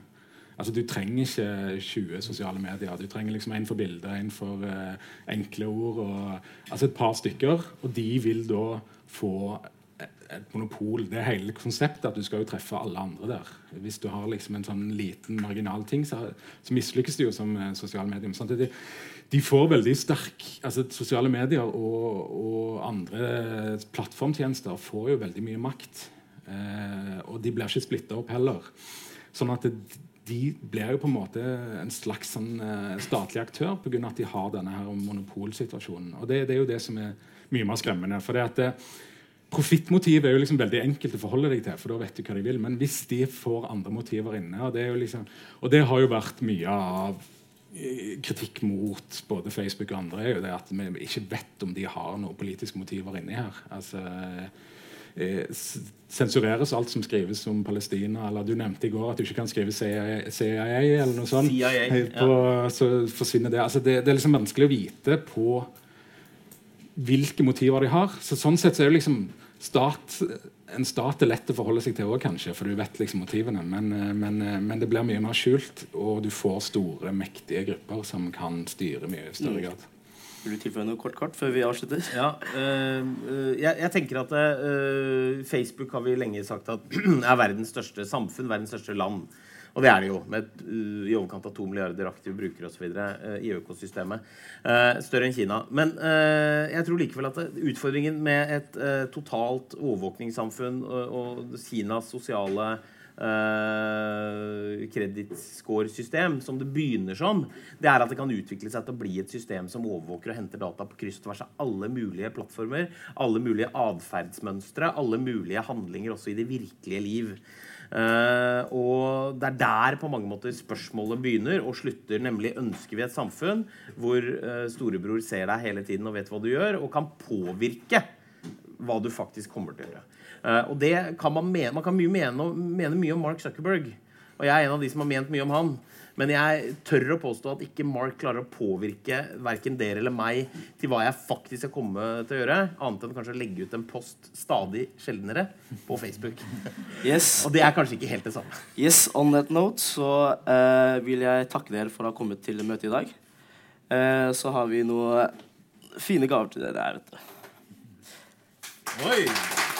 Altså, Du trenger ikke 20 sosiale medier. Du trenger liksom en for bilder, en for uh, enkle ord. Og, altså et par stykker. Og de vil da få et monopol. Det hele konseptet at du skal jo treffe alle andre der. Hvis du har liksom en sånn liten marginal ting, så, så mislykkes det jo som uh, sosiale medier. Sånn de, de, får veldig sterk altså Sosiale medier og, og andre plattformtjenester får jo veldig mye makt. Uh, og de blir ikke splitta opp heller. Sånn at det, de blir jo på en måte en slags sånn, uh, statlig aktør pga. at de har denne her monopolsituasjonen. Og det, det, er jo det som er mye mer skremmende. for det at eh, Profittmotivet er jo liksom veldig enkelt å forholde deg til, for da vet du hva de vil. Men hvis de får andre motiver inne Og det, liksom, og det har jo vært mye av eh, kritikk mot både Facebook og andre, er jo det at vi ikke vet om de har noen politiske motiver inni her. Altså sensureres alt som skrives om Palestina. Eller du nevnte i går at du ikke kan skrive CIA, CIA eller noe sånt. CIA, på, ja. Så forsvinner det. Altså det. det. er liksom vanskelig å vite på hvilke motiver de har. Så sånn sett så er det liksom stat, En stat er lett å forholde seg til òg, kanskje, for du vet liksom motivene. Men, men, men, det blir mye mer skjult, og du får store, mektige grupper som kan styre mye i større mm. grad. Vil du tilføye noe kort kort før vi avslutter? Ja, øh, jeg, jeg, tenker at øh, Facebook har vi lenge sagt at er verdens største samfunn, verdens største land. Og det er det jo, med uh, i overkant av to milliarder aktive brukere osv. Uh, i økosystemet. Uh, større enn Kina. Men jeg tror likevel at utfordringen med et totalt overvåkningssamfunn og, og Kinas sosiale uh, som det begynner som, det er at det kan utvikle seg til å bli et system som overvåker og henter data på kryss og tvers av alle mulige plattformer, alle mulige atferdsmønstre, alle mulige handlinger også i det virkelige liv. Uh, og det er der på mange måter spørsmålet begynner og slutter. Nemlig ønsker vi et samfunn hvor uh, storebror ser deg hele tiden og vet hva du gjør, og kan påvirke hva du faktisk kommer til å gjøre. Uh, og det kan man mene, man kan mye mene, mene, mye om Mark Zuckerberg. Og jeg er en av de som har ment mye om han. Men jeg tør å påstå at ikke Mark klarer å påvirke verken dere eller meg til hva jeg faktisk skal komme til å gjøre, annet enn kanskje å legge ut en post stadig sjeldnere på Facebook. Yes. Og det er kanskje ikke helt det samme. Yes, On that note så uh, vil jeg takke dere for å ha kommet til møtet i dag. Uh, så har vi noen fine gaver til dere her. vet du. Oi!